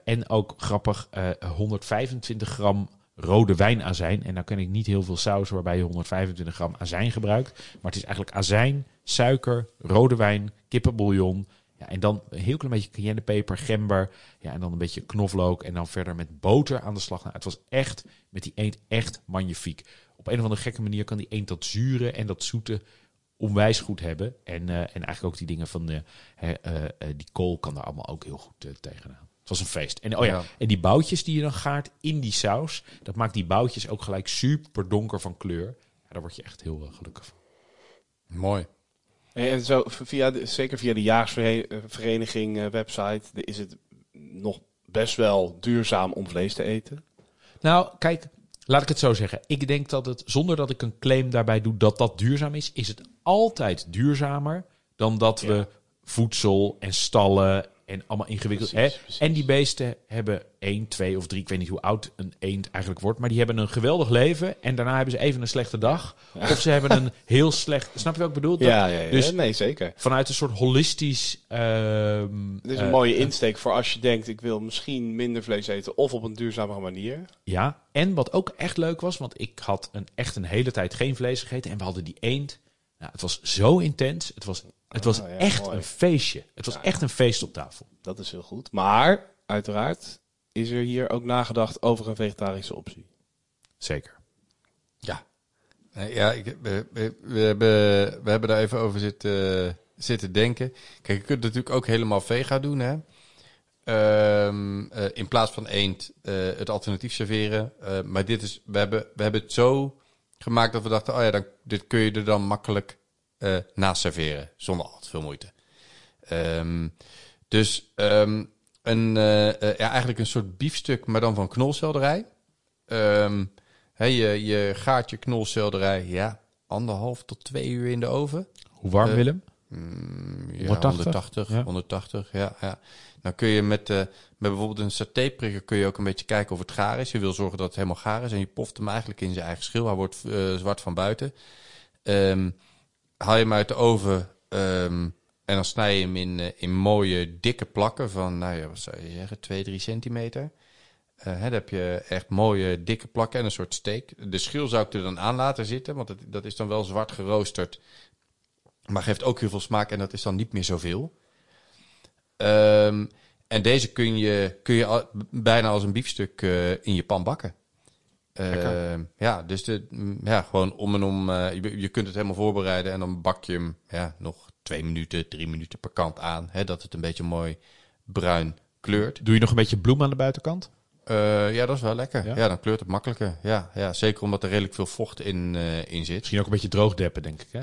En ook grappig, eh 125 gram rode wijnazijn. En nou ken ik niet heel veel saus waarbij je 125 gram azijn gebruikt. Maar het is eigenlijk azijn, suiker, rode wijn, kippenbouillon. Ja, en dan een heel klein beetje cayennepeper, gember. Ja, en dan een beetje knoflook. En dan verder met boter aan de slag. Nou, het was echt, met die eend, echt magnifiek. Op een of andere gekke manier kan die eend dat zure en dat zoete onwijs goed hebben. En, eh, en eigenlijk ook die dingen van de, eh, eh, die kool kan daar allemaal ook heel goed tegenaan. Het was een feest. En, oh ja, Ja. en die boutjes die je dan gaart in die saus, dat maakt die boutjes ook gelijk super donker van kleur. Ja, daar word je echt heel eh, gelukkig van. Mooi. En zo, via de, zeker via de jaarsvereniging eh, website is het nog best wel duurzaam om vlees te eten. Nou, kijk, laat ik het zo zeggen. Ik denk dat het, zonder dat ik een claim daarbij doe dat dat duurzaam is, is het altijd duurzamer dan dat Ja. we voedsel en stallen en allemaal ingewikkeld. Precies, hè? precies. En die beesten hebben één, twee of drie, ik weet niet hoe oud een eend eigenlijk wordt, maar die hebben een geweldig leven en daarna hebben ze even een slechte dag. Of ze hebben een heel slecht. Snap je wat ik bedoel? Dat- Ja, ja, ja. Dus nee, zeker. vanuit een soort holistisch. ehm, Het is eh, een mooie insteek voor als je denkt, ik wil misschien minder vlees eten of op een duurzamere manier. Ja, en wat ook echt leuk was, want ik had een, echt een hele tijd geen vlees gegeten en we hadden die eend. Nou, het was zo intens. Het was, het was ja, echt mooi. een feestje. Het was Ja. echt een feest op tafel. Dat is heel goed. Maar, uiteraard, is er hier ook nagedacht over een vegetarische optie. Zeker. Ja. Nee, ja, ik, we, we, we hebben, we hebben daar even over zitten, zitten denken. Kijk, je kunt natuurlijk ook helemaal vega doen, hè. Ehm, eh, in plaats van eend eh, het alternatief serveren. Eh, maar dit is, we hebben, we hebben het zo gemaakt dat we dachten, oh ja, dan, dit kun je er dan makkelijk eh naast serveren. Zonder al te veel moeite. Ehm, dus ehm, een, eh, ja, eigenlijk een soort biefstuk, maar dan van knolselderij. Ehm hè, je, je gaart je knolselderij, ja, anderhalf tot twee uur in de oven. Hoe warm, Eh, Willem? Mm, ja, 180? 180, Ja. 180, ja, ja. Dan kun je met, eh, met bijvoorbeeld een satéprikker kun je ook een beetje kijken of het gaar is. Je wil zorgen dat het helemaal gaar is en je poft hem eigenlijk in zijn eigen schil. Hij wordt zwart van buiten. Ehm, haal je hem uit de oven ehm, en dan snij je hem in, eh, in mooie dikke plakken van, nou ja, wat zou je zeggen, 2, 3 centimeter. Eh, hè, dan heb je echt mooie dikke plakken en een soort steak. De schil zou ik er dan aan laten zitten, want het, dat is dan wel zwart geroosterd. Maar geeft ook heel veel smaak en dat is dan niet meer zoveel. Ehm, en deze kun je, kun je bijna als een biefstuk eh, in je pan bakken. Ehm, ja, dus de, mm, ja, gewoon om en om. eh, je, je kunt het helemaal voorbereiden en dan bak je hem ja, nog twee minuten, drie minuten per kant aan. Hè, dat het een beetje mooi bruin kleurt. Doe je nog een beetje bloem aan de buitenkant? Eh, ja, dat is wel lekker. Ja? Ja, dan kleurt het makkelijker. Ja, ja, zeker omdat er redelijk veel vocht in, eh, in zit. Misschien ook een beetje droog deppen, denk ik. Hè?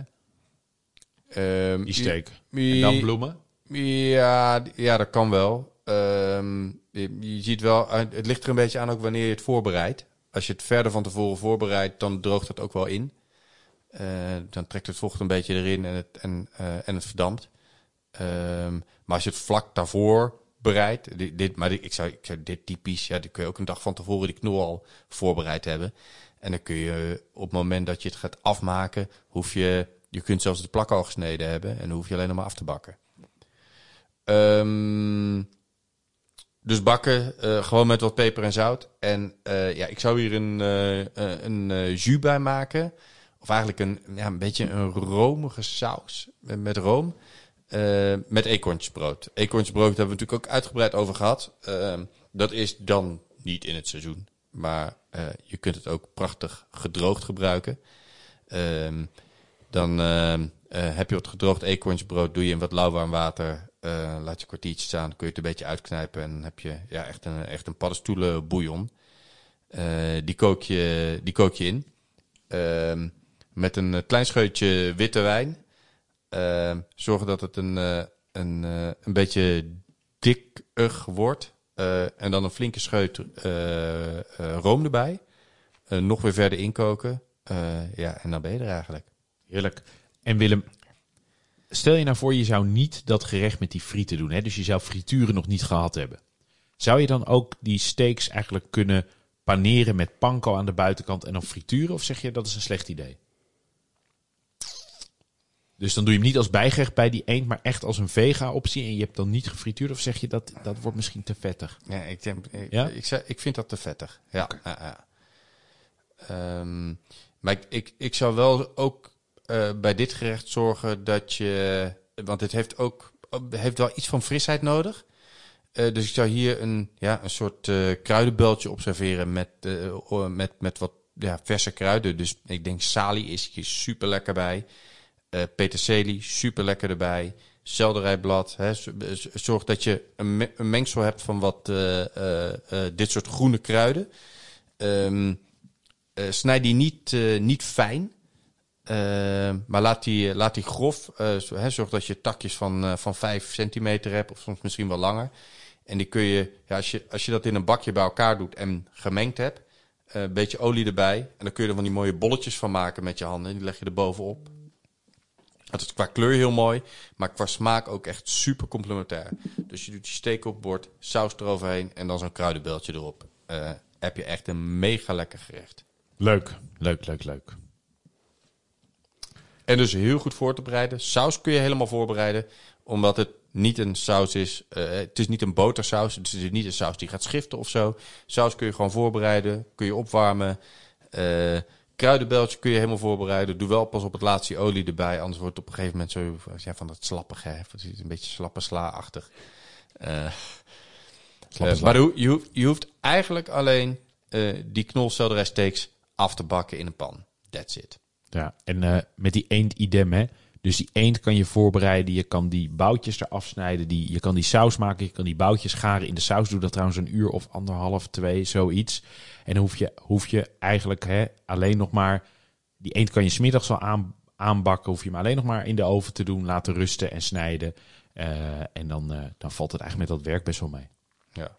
Ehm, Die steek. En dan bloemen? Ja, ja, dat kan wel. Ehm, je, je ziet wel, eh, het ligt er een beetje aan ook wanneer je het voorbereidt. Als je het verder van tevoren voorbereidt, dan droogt het ook wel in. Eh, dan trekt het vocht een beetje erin en het, en, eh, en het verdampt. Ehm, maar als je het vlak daarvoor bereidt, dit, maar ik, zou, ik zou dit typisch, ja, dan kun je ook een dag van tevoren die knol al voorbereid hebben. En dan kun je op het moment dat je het gaat afmaken, hoef je, je kunt zelfs de plak al gesneden hebben en dan hoef je alleen nog maar af te bakken. Ehm, dus bakken, eh, gewoon met wat peper en zout. En eh, ja, ik zou hier een, eh, een jus bij maken. Of eigenlijk een, ja, een beetje een romige saus met, room. met eekhoornsbrood. Eekhoornsbrood hebben we natuurlijk ook uitgebreid over gehad. Dat is dan niet in het seizoen. Maar je kunt het ook prachtig gedroogd gebruiken. Ehm, dan heb je wat gedroogd eekhoornsbrood, doe je in wat lauwwarm water, eh, laat je kwartiertje staan, kun je het een beetje uitknijpen en heb je ja, echt een, echt een paddenstoelen bouillon. Eh, die, kook je, die kook je in. Ehm, met een eh, klein scheutje witte wijn. Ehm, zorgen dat het een, een, een beetje dikkig wordt. En dan een flinke scheut room erbij. Nog weer verder inkoken. Ja, en dan ben je er eigenlijk. Heerlijk. En Willem, stel je nou voor je zou niet dat gerecht met die frieten doen. Hè? Dus je zou frituren nog niet gehad hebben. Zou je dan ook die steaks eigenlijk kunnen paneren met panko aan de buitenkant en dan frituren? Of zeg je dat is een slecht idee? Dus dan doe je hem niet als bijgerecht bij die eend, maar echt als een vega-optie. En je hebt dan niet gefrituurd? Of zeg je dat dat wordt misschien te vettig? Ja, ik, denk, ik, Ja? ik, ik vind dat te vettig. Ja. Ehm, maar ik, ik, ik zou wel ook eh, bij dit gerecht zorgen dat je... Want het heeft ook heeft wel iets van frisheid nodig. Eh, dus ik zou hier een, ja, een soort eh kruidenbeltje observeren met, met, met wat ja, verse kruiden. Dus ik denk salie is hier super lekker bij. Peterselie, super lekker erbij. selderijblad. Hè. Zorg dat je een, me- een mengsel hebt van wat dit soort groene kruiden. Eh, snijd die niet, niet fijn. Eh, maar laat die, laat die grof. eh, zorg dat je takjes van, eh, van 5 centimeter hebt, of soms misschien wel langer. En die kun je, ja, als, je, als je dat in een bakje bij elkaar doet en gemengd hebt, eh, een beetje olie erbij. En dan kun je er van die mooie bolletjes van maken met je handen. En die leg je er bovenop. Dat is qua kleur heel mooi, maar qua smaak ook echt super complementair. Dus je doet je steek op bord, saus eroverheen en dan zo'n kruidenbeltje erop. Heb je echt een mega lekker gerecht. Leuk, leuk, leuk, leuk. En dus heel goed voor te bereiden. Saus kun je helemaal voorbereiden, omdat het niet een saus is. eh, het is niet een botersaus. Het is niet een saus die gaat schiften of zo. Saus kun je gewoon voorbereiden, kun je opwarmen. Eh kruidenbeltje kun je helemaal voorbereiden. Doe wel pas op het laatste olie erbij, anders wordt het op een gegeven moment zo ja, van dat slappige. hè. Het is een beetje slappe sla-achtig. Eh, sla. maar je, je hoeft, je hoeft eigenlijk alleen die knolselderij steaks af te bakken in een pan. That's it. Ja, en eh, met die eend idem, hè. Dus die eend kan je voorbereiden. Je kan die boutjes eraf snijden. Die, je kan die saus maken. Je kan die boutjes garen in de saus. Doe dat trouwens een uur of anderhalf, twee, zoiets. En dan hoef je, hoef je eigenlijk hè, alleen nog maar... Die eend kan je smiddags al aan, aanbakken. Hoef je hem alleen nog maar in de oven te doen. Laten rusten en snijden. Eh, en dan, eh, dan valt het eigenlijk met dat werk best wel mee. Ja,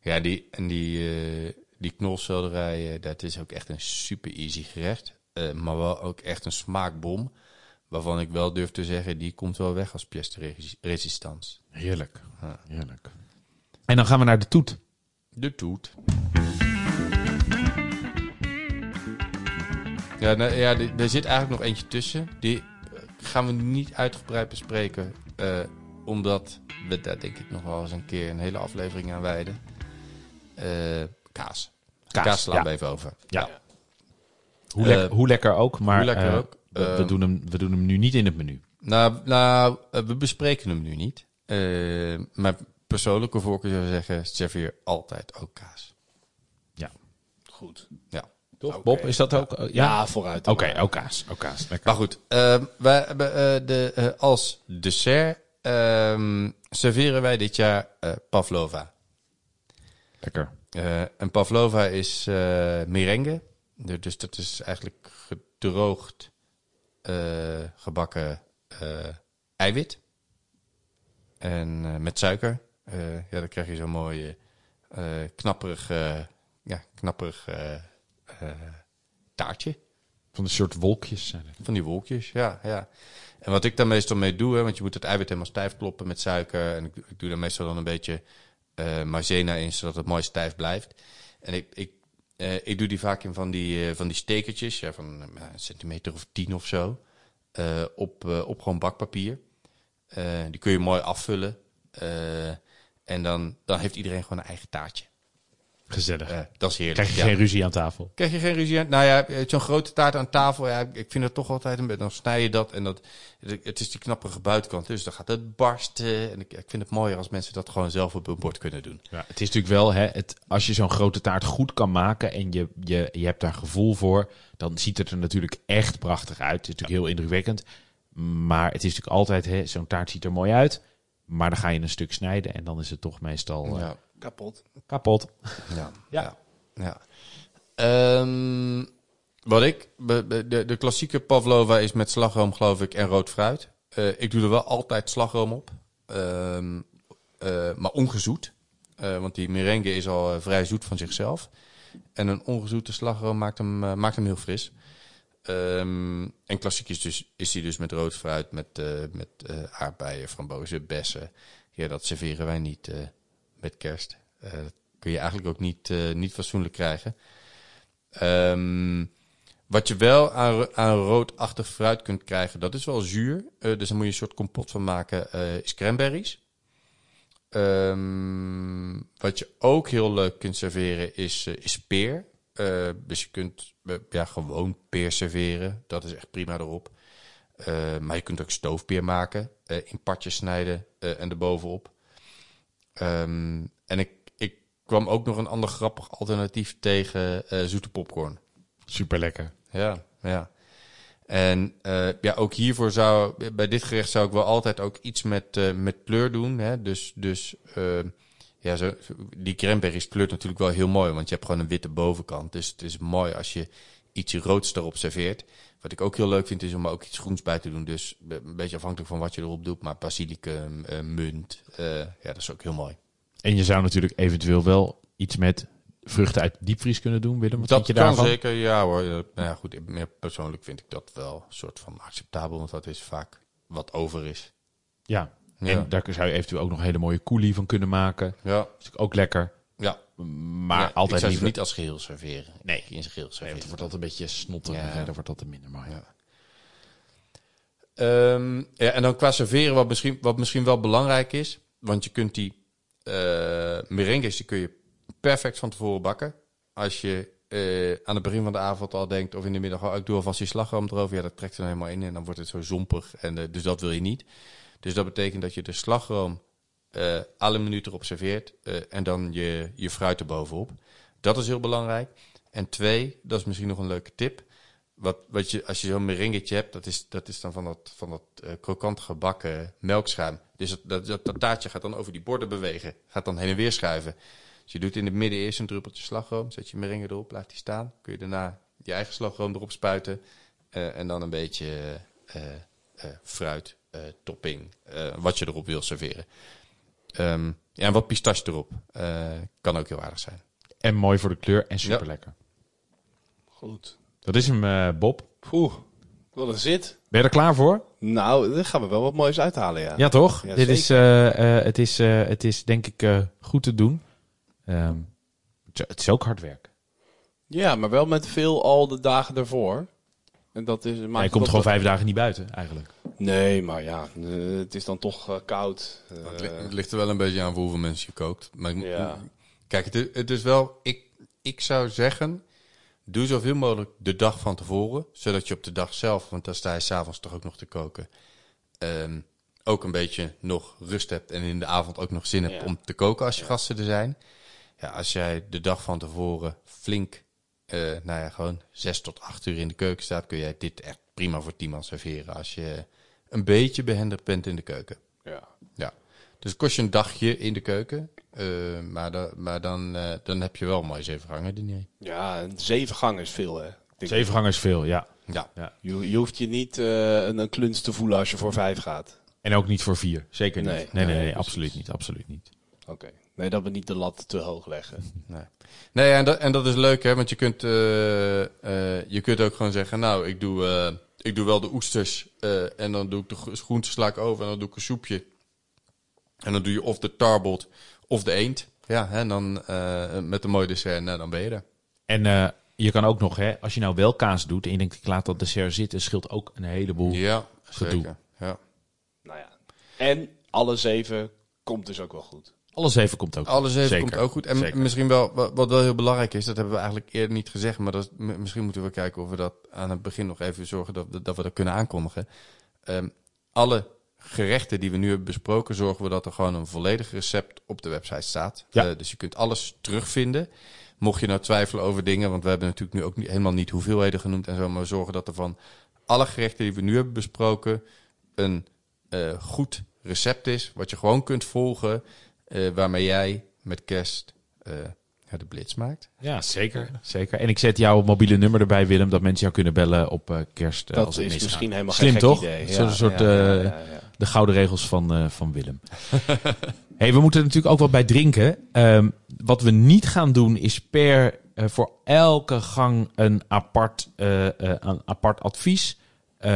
ja die, en die, eh die knolselderij, dat is ook echt een super easy gerecht. Eh, maar wel ook echt een smaakbom. Waarvan ik wel durf te zeggen, die komt wel weg als pièce de resi- résistance. Heerlijk. Heerlijk. En dan gaan we naar de toet. De toet. Ja, nou, ja er zit eigenlijk nog eentje tussen. Die eh, gaan we niet uitgebreid bespreken. eh, omdat we daar denk ik nog wel eens een keer een hele aflevering aan wijden. Kaas. Kaas, Kaas, slaan ja. we even over. Ja. Hoe, Eh, lek- hoe lekker ook, maar hoe lekker eh, ook. we, we Eh, doen hem, we doen hem nu niet in het menu. Nou, nou we bespreken hem nu niet. Eh, mijn persoonlijke voorkeur zou zeggen, serveer altijd ook kaas. Goed. Ja. Toch? Bob, is dat ook? Ja, ja. vooruit. Oké, ook kaas. Ook kaas. Lekker. Maar goed, ehm, wij hebben eh, de, eh, als dessert ehm, serveren wij dit jaar eh, pavlova. Lekker. Eh, en pavlova is eh merengue. Dus dat is eigenlijk gedroogd eh, gebakken eh, eiwit. En eh, met suiker. Ja, dan krijg je zo'n mooi eh, knapperig, ja, knapperig taartje. Van een soort wolkjes zijn het. Van die wolkjes, ja, ja. En wat ik daar meestal mee doe, hè, want je moet het eiwit helemaal stijf kloppen met suiker. En ik, ik doe daar meestal dan een beetje maizena in, zodat het mooi stijf blijft. En ik, ik, eh, ik doe die vaak in van die, eh, van die stekertjes, van eh, een centimeter of tien of zo, op, op gewoon bakpapier. Die kun je mooi afvullen. En dan, dan heeft iedereen gewoon een eigen taartje. Gezellig. Eh, dat is heerlijk. Krijg je ja. geen ruzie aan tafel. Krijg je geen ruzie aan? Nou ja, zo'n grote taart aan tafel, ja, ik vind het toch altijd een beetje, dan snij je dat en dat, het is die knapperige buitenkant, dus dan gaat het barsten. En ik, ik vind het mooier als mensen dat gewoon zelf op hun bord kunnen doen. Ja, het is natuurlijk wel, hè, het, als je zo'n grote taart goed kan maken en je, je, je hebt daar gevoel voor, dan ziet het er natuurlijk echt prachtig uit. Het is natuurlijk heel indrukwekkend. Maar het is natuurlijk altijd, hè, zo'n taart ziet er mooi uit. Maar dan ga je een stuk snijden en dan is het toch meestal eh, Ja, Kapot. kapot. ja, Ja. ja. ja. Ehm, wat ik, de, de klassieke pavlova is met slagroom geloof ik en rood fruit. Eh, ik doe er wel altijd slagroom op, Ehm, eh, maar ongezoet. Eh, want die merengue is al vrij zoet van zichzelf. En een ongezoete slagroom maakt hem, maakt hem heel fris. Ehm, en klassiek is, dus, is die dus met rood fruit, met, eh, met eh, aardbeien, frambozen, bessen. Ja, dat serveren wij niet eh, met kerst. Eh, dat kun je eigenlijk ook niet, eh, niet fatsoenlijk krijgen. Ehm, wat je wel aan, aan roodachtig fruit kunt krijgen, dat is wel zuur. Eh, dus daar moet je een soort kompot van maken, is cranberries. Ehm, wat je ook heel leuk kunt serveren is, is peer. Dus je kunt ja, gewoon peer serveren. Dat is echt prima erop. Maar je kunt ook stoofpeer maken. in partjes snijden en erbovenop. Ehm, en ik, ik kwam ook nog een ander grappig alternatief tegen eh, zoete popcorn. Super lekker. Ja, ja. En eh, ja, ook hiervoor zou, bij dit gerecht zou ik wel altijd ook iets met, eh, met kleur doen. Hè? Dus, dus ja, zo, die cranberries kleurt natuurlijk wel heel mooi, want je hebt gewoon een witte bovenkant. Dus het is mooi als je iets roods erop serveert. Wat ik ook heel leuk vind, is om er ook iets groens bij te doen. Dus een beetje afhankelijk van wat je erop doet. Maar basilicum, eh, munt, eh, ja, dat is ook heel mooi. En je zou natuurlijk eventueel wel iets met vruchten uit diepvries kunnen doen, Willem. Wat dat vind je kan daarvan? zeker, ja hoor. Eh, Nou ja, goed, meer persoonlijk vind ik dat wel een soort van acceptabel. Want dat is vaak wat over is. Ja. Ja. En daar zou je eventueel ook nog een hele mooie coulis van kunnen maken. Dat Ja, is natuurlijk ook lekker. Maar Ja, ik altijd zou ze liever... niet als geheel serveren. Nee. in zijn geheel Nee, serveren. het wordt altijd een beetje snottig. Ja. wordt dat minder mooi. Ja. Ehm, ja, en dan qua serveren, wat misschien, wat misschien wel belangrijk is. Want je kunt die eh merengues, die kun je perfect van tevoren bakken. Als je eh, aan het begin van de avond al denkt, of in de middag, oh, ik doe alvast die slagroom erover. Ja, dat trekt er helemaal in en dan wordt het zo zompig. En, eh, dus dat wil je niet. Dus dat betekent dat je de slagroom eh alle minuut erop serveert. eh, en dan je, je fruit erbovenop. Dat is heel belangrijk. En twee, dat is misschien nog een leuke tip. Wat, wat je, als je zo'n meringetje hebt, dat is, dat is dan van dat, van dat eh, krokant gebakken melkschuim. Dus dat, dat, taartje gaat dan over die borden bewegen. Gaat dan heen en weer schuiven. Dus je doet in het midden eerst een druppeltje slagroom. Zet je meringue erop, laat die staan. Kun je daarna je eigen slagroom erop spuiten. en dan een beetje fruit, topping, wat je erop wil serveren. Ehm, ja, en wat pistache erop. Eh, kan ook heel aardig zijn. En mooi voor de kleur en super lekker. Goed. Dat is hem, eh, Bob. Oeh, wat een zit. Ben je er klaar voor? Nou, daar gaan we wel wat moois uithalen, ja. Ja, toch? Ja, Dit is, eh, eh, het, is, eh, het is denk ik eh, goed te doen. Ehm, het is- ook hard werken. Ja, maar wel met veel al de dagen ervoor. En dat is, Maar maakt je komt gewoon vijf dagen niet buiten, eigenlijk. Nee, maar ja, eh, het is dan toch eh, koud. Eh, Het, li- het ligt er wel een beetje aan voor hoeveel mensen je kookt. Maar ik- Ja. kijk, het, is- het is wel. Ik, ik zou zeggen. Doe zoveel mogelijk de dag van tevoren. Zodat je op de dag zelf, want dan sta je s'avonds toch ook nog te koken. ehm, ook een beetje nog rust hebt. En in de avond ook nog zin hebt Ja. om te koken als je gasten er zijn. Ja, als jij de dag van tevoren flink. Eh, nou ja, gewoon zes tot acht uur in de keuken staat. kun jij dit echt prima voor tien man serveren. Als je een beetje behendig bent in de keuken. ja. Ja, dus het kost je een dagje in de keuken. eh, maar da- maar dan, eh, dan heb je wel een mooi zeven gangen diner. ja, een zeven gangen is veel, hè. Ik denk- Zeven gangen is veel, ja. Ja, Je, je hoeft je niet eh, een, een kluns te voelen als je voor vijf gaat. En ook niet voor vier. Zeker niet. Nee. Nee, nee, nee, Nee, precies. absoluut niet. Absoluut niet. Oké. Nee, dat we niet de lat te hoog leggen. nee. Nee, en dat, en dat is leuk, hè, want je kunt, eh, eh, je kunt ook gewoon zeggen, nou, ik doe, eh, ik doe wel de oesters eh, en dan doe ik de gro- groenten sla ik over en dan doe ik een soepje. En dan doe je of de tarbot of de eend. Ja, en dan eh, met een mooi dessert, nou, dan ben je er. En eh, je kan ook nog, hè, als je nou wel kaas doet en je denkt, ik laat dat dessert zitten, scheelt ook een heleboel. Ja, Gedoe. zeker. Ja. nou ja. En alle zeven komt dus ook wel goed. Alles even komt ook. Alles even Zeker. komt ook goed. En Zeker. misschien wel, wat, wel heel belangrijk is, dat hebben we eigenlijk eerder niet gezegd, maar dat, misschien moeten we kijken of we dat aan het begin nog even zorgen dat, dat we dat kunnen aankondigen. Ehm, alle gerechten die we nu hebben besproken, zorgen we dat er gewoon een volledig recept op de website staat. Ja. Eh, dus je kunt alles terugvinden. Mocht je nou twijfelen over dingen, want we hebben natuurlijk nu ook niet, helemaal niet hoeveelheden genoemd en zo, maar we zorgen dat er van alle gerechten die we nu hebben besproken een eh, goed recept is, wat je gewoon kunt volgen, eh, waarmee jij met kerst eh, ja, de blitz maakt. Ja, zeker. zeker. En ik zet jouw mobiele nummer erbij, Willem, dat mensen jou kunnen bellen op eh, kerst. Dat als is misschien helemaal Slim, geen gek toch? idee. Zo'n soort, ja, ja, eh, ja, ja. De gouden regels van, eh, van Willem. hey, we moeten er natuurlijk ook wat bij drinken. Ehm, wat we niet gaan doen is per eh, voor elke gang een apart, eh, eh, een apart advies. Eh,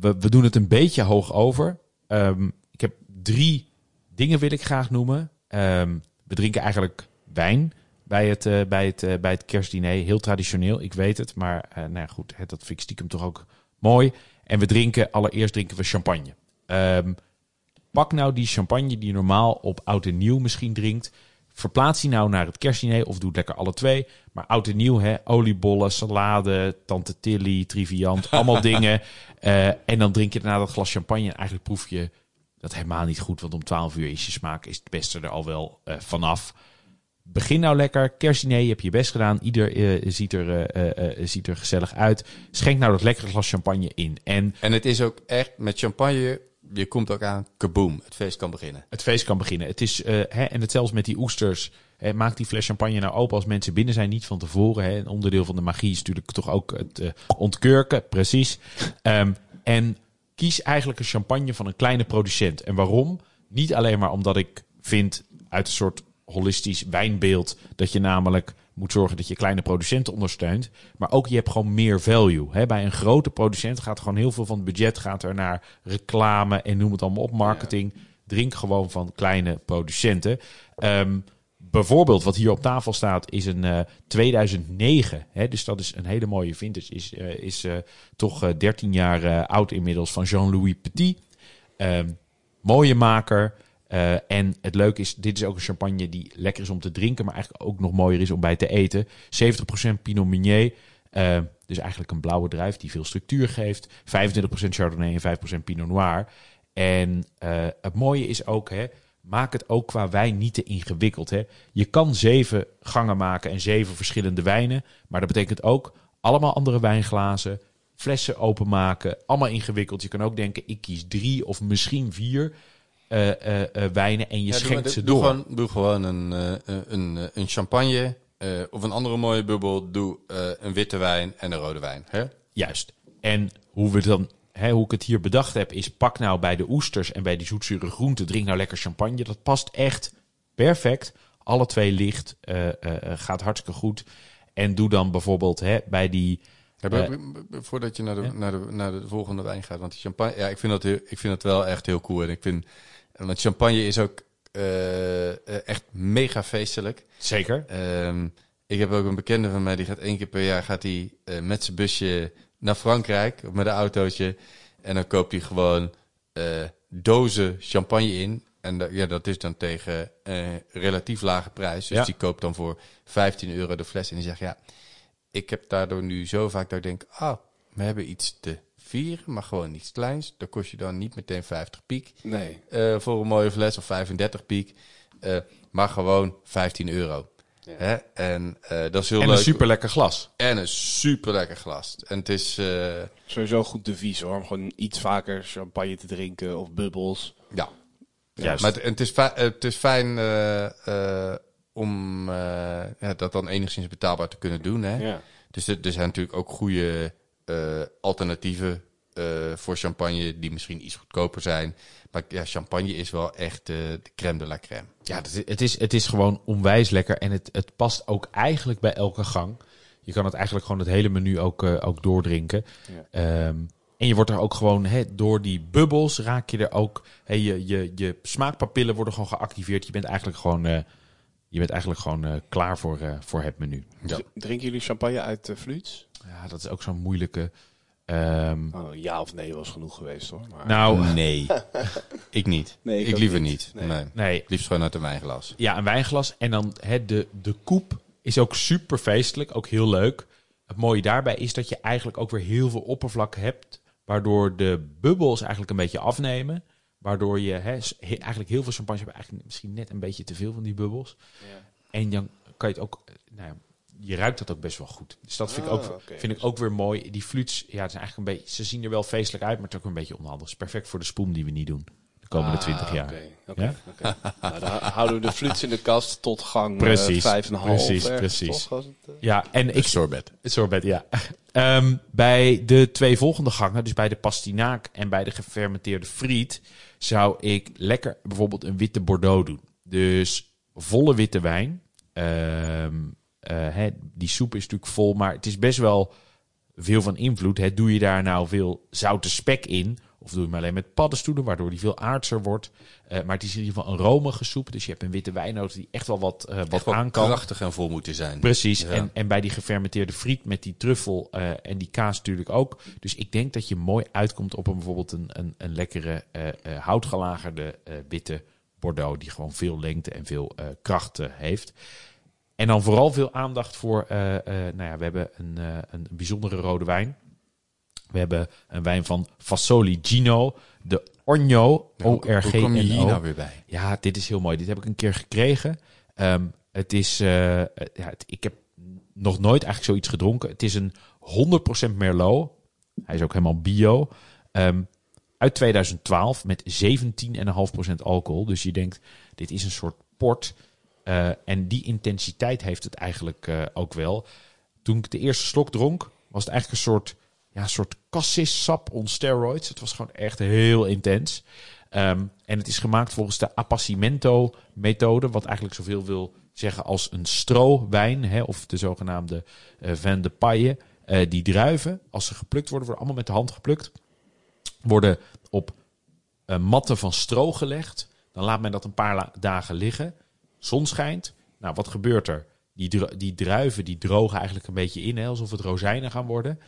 we, we doen het een beetje hoog over. Ehm, ik heb drie dingen wil ik graag noemen. Ehm, we drinken eigenlijk wijn bij het, eh, bij, het, eh, bij het kerstdiner. Heel traditioneel, ik weet het. Maar eh, nou ja, goed, dat vind ik stiekem toch ook mooi. En we drinken, allereerst drinken we champagne. Ehm, pak nou die champagne die je normaal op oud en nieuw misschien drinkt. Verplaats die nou naar het kerstdiner of doe het lekker alle twee. Maar oud en nieuw, hè, oliebollen, salade, tante Tilly, triviant, allemaal dingen. En dan drink je daarna dat glas champagne en eigenlijk proef je dat helemaal niet goed. Want om 12 uur is je smaak is het beste er al wel eh, vanaf. begin nou lekker. Kerstdiner, je hebt je best gedaan. Ieder eh, ziet, er, eh, ziet er gezellig uit. Schenk nou dat lekkere glas champagne in. En En het is ook echt met champagne. Je komt ook aan, kaboom, het feest kan beginnen. het feest kan beginnen. Het is, hè, en het zelfs met die oesters. Hè, maak die fles champagne nou open als mensen binnen zijn, niet van tevoren. Hè. Een onderdeel van de magie is natuurlijk toch ook het ontkurken, precies. Ehm, en kies eigenlijk een champagne van een kleine producent. En waarom? Niet alleen maar omdat ik vind uit een soort holistisch wijnbeeld dat je namelijk moet zorgen dat je kleine producenten ondersteunt. Maar ook je hebt gewoon meer value. Hè? Bij een grote producent gaat gewoon heel veel van het budget gaat er naar reclame en noem het allemaal op, marketing. Drink gewoon van kleine producenten. Ehm, bijvoorbeeld wat hier op tafel staat is een eh, 2009. Hè? Dus dat is een hele mooie vintage. Is, eh, is eh, toch eh, 13 jaar eh, oud inmiddels van Jean-Louis Petit. Ehm, mooie maker. Eh, en het leuke is, dit is ook een champagne die lekker is om te drinken, maar eigenlijk ook nog mooier is om bij te eten. 70% Pinot Meunier. eh, dus eigenlijk een blauwe druif die veel structuur geeft. 25% Chardonnay en 5% Pinot Noir. En eh, het mooie is ook, hè, maak het ook qua wijn niet te ingewikkeld. Hè. Je kan zeven gangen maken en zeven verschillende wijnen. Maar dat betekent ook allemaal andere wijnglazen, flessen openmaken. Allemaal ingewikkeld. Je kan ook denken, ik kies drie of misschien vier eh, eh, eh, wijnen en je Ja, schenkt ze doe door. Gewoon, doe gewoon een, eh, een, een, een champagne of een andere mooie bubbel. Doe een witte wijn en een rode wijn. Hè? Juist. En hoe, we dan, hè, hoe ik het hier bedacht heb, is pak nou bij de oesters en bij die zoetzure groenten, drink nou lekker champagne. Dat past echt perfect. Alle twee licht, eh, eh, eh, gaat hartstikke goed. En doe dan bijvoorbeeld hè, bij die... Ja, maar- Voordat je naar de, Ja. naar, de, naar de volgende wijn gaat. Want die champagne, ja, ik vind dat, heel, ik vind dat wel echt heel cool. En ik vind, want champagne is ook echt mega feestelijk. Zeker. Ehm, ik heb ook een bekende van mij, die gaat één keer per jaar gaat hij, eh, met zijn busje naar Frankrijk, met een autootje. En dan koopt hij gewoon eh, dozen champagne in. En da- ja, dat is dan tegen eh relatief lage prijs. Dus Ja. die koopt dan voor 15 euro de fles. En die zegt, ja, ik heb daardoor nu zo vaak dat ik denk, ah, we hebben iets te vieren, maar gewoon iets kleins. Dan kost je dan niet meteen 50 piek Nee. eh, voor een mooie fles of 35 piek. maar gewoon 15 euro. Hè? En eh, dat is heel En leuk. een super lekker glas. En een super lekker glas. En het is, eh, Sowieso goed devies hoor. Om gewoon iets vaker champagne te drinken of bubbels. ja. Juist. Maar het, het is, het is fijn eh, eh, om ja, dat dan enigszins betaalbaar te kunnen doen. Hè? Ja. Dus er, er zijn natuurlijk ook goede eh, alternatieven voor champagne die misschien iets goedkoper zijn. Maar ja, champagne is wel echt eh, de crème de la crème. Ja, het is, het is, het is gewoon onwijs lekker. En het, het past ook eigenlijk bij elke gang. Je kan het eigenlijk gewoon het hele menu ook, eh, ook doordrinken. Ja. Ehm, en je wordt er ook gewoon, hè, door die bubbels raak je er ook... Hè, je, je, je smaakpapillen worden gewoon geactiveerd. Je bent eigenlijk gewoon, eh, je bent eigenlijk gewoon eh, klaar voor, eh, voor het menu. Ja. Drinken jullie champagne uit uh, fluits? Ja, dat is ook zo'n moeilijke... ehm, Oh, ja of nee was genoeg geweest hoor. Maar... nou, Nee, ik niet. Nee, ik liever niet. niet. Nee. Nee. nee, Liefst gewoon uit een wijnglas. Ja, een wijnglas. En dan hè, de, de koep is ook super feestelijk, ook heel leuk. Het mooie daarbij is dat je eigenlijk ook weer heel veel oppervlak hebt, waardoor de bubbels eigenlijk een beetje afnemen. Waardoor je hè, eigenlijk heel veel champagne hebt, eigenlijk misschien net een beetje te veel van die bubbels. En dan kan je het ook, nou ja, je ruikt dat ook best wel goed. Dus dat vind, ik, Ah, ook, vind ik ook weer mooi. Die fluits, ja, het is eigenlijk een beetje, ze zien er wel feestelijk uit, maar het is ook een beetje onhandig. Het is perfect voor de spoem die we niet doen de komende Ah, 20 jaar. Oké, oké, Ja? oké. nou, dan houden we de fluits in de kast tot gang Precies, eh, vijf en een half. precies, ergens, precies. toch? Was het, eh? Ja, en ik, sorbet. Sorbet, ja. Ehm, bij de twee volgende gangen, dus bij de pastinaak en bij de gefermenteerde friet, zou ik lekker bijvoorbeeld een witte Bordeaux doen. Dus volle witte wijn. Ehm, eh, hè, die soep is natuurlijk vol, maar het is best wel veel van invloed. Hè. Doe je daar nou veel zoute spek in? Of doe je hem alleen met paddenstoelen, waardoor die veel aardser wordt? Eh, maar het is in ieder geval een romige soep. Dus je hebt een witte wijnnoot die echt wel wat, eh, wat Wat aan kan. krachtig en vol moeten zijn. Precies. Ja. En, en bij die gefermenteerde friet met die truffel eh, en die kaas natuurlijk ook. Dus ik denk dat je mooi uitkomt op een bijvoorbeeld een, een, een lekkere eh, eh, houtgelagerde eh, witte Bordeaux. Die gewoon veel lengte en veel eh, kracht eh, heeft. En dan vooral veel aandacht voor, eh, eh, nou ja, we hebben een, eh, een bijzondere rode wijn. We hebben een wijn van Fasoli Gino, de Orgno, kom je hier O-R-G-N-O. nou weer bij? Ja, dit is heel mooi. Dit heb ik een keer gekregen. Ehm, Het is, ja, het- ik heb nog nooit eigenlijk zoiets gedronken. Het is een 100% Merlot. Hij is ook helemaal bio. Ehm, uit 2012 met 17,5% alcohol. Dus je denkt, dit is een soort port. Eh, en die intensiteit heeft het eigenlijk eh, ook wel. Toen ik de eerste slok dronk, was het eigenlijk een soort, ja, soort cassis-sap on steroids. Het was gewoon echt heel intens. Ehm, en het is gemaakt volgens de Appassimento-methode, wat eigenlijk zoveel wil zeggen als een strowijn, hè, of de zogenaamde eh vin de paille. Die druiven, als ze geplukt worden, worden allemaal met de hand geplukt, worden op matten van stro gelegd. Dan laat men dat een paar dagen liggen. Zon schijnt. Nou, wat gebeurt er? Die, die druiven die drogen eigenlijk een beetje in, hè, alsof het rozijnen gaan worden.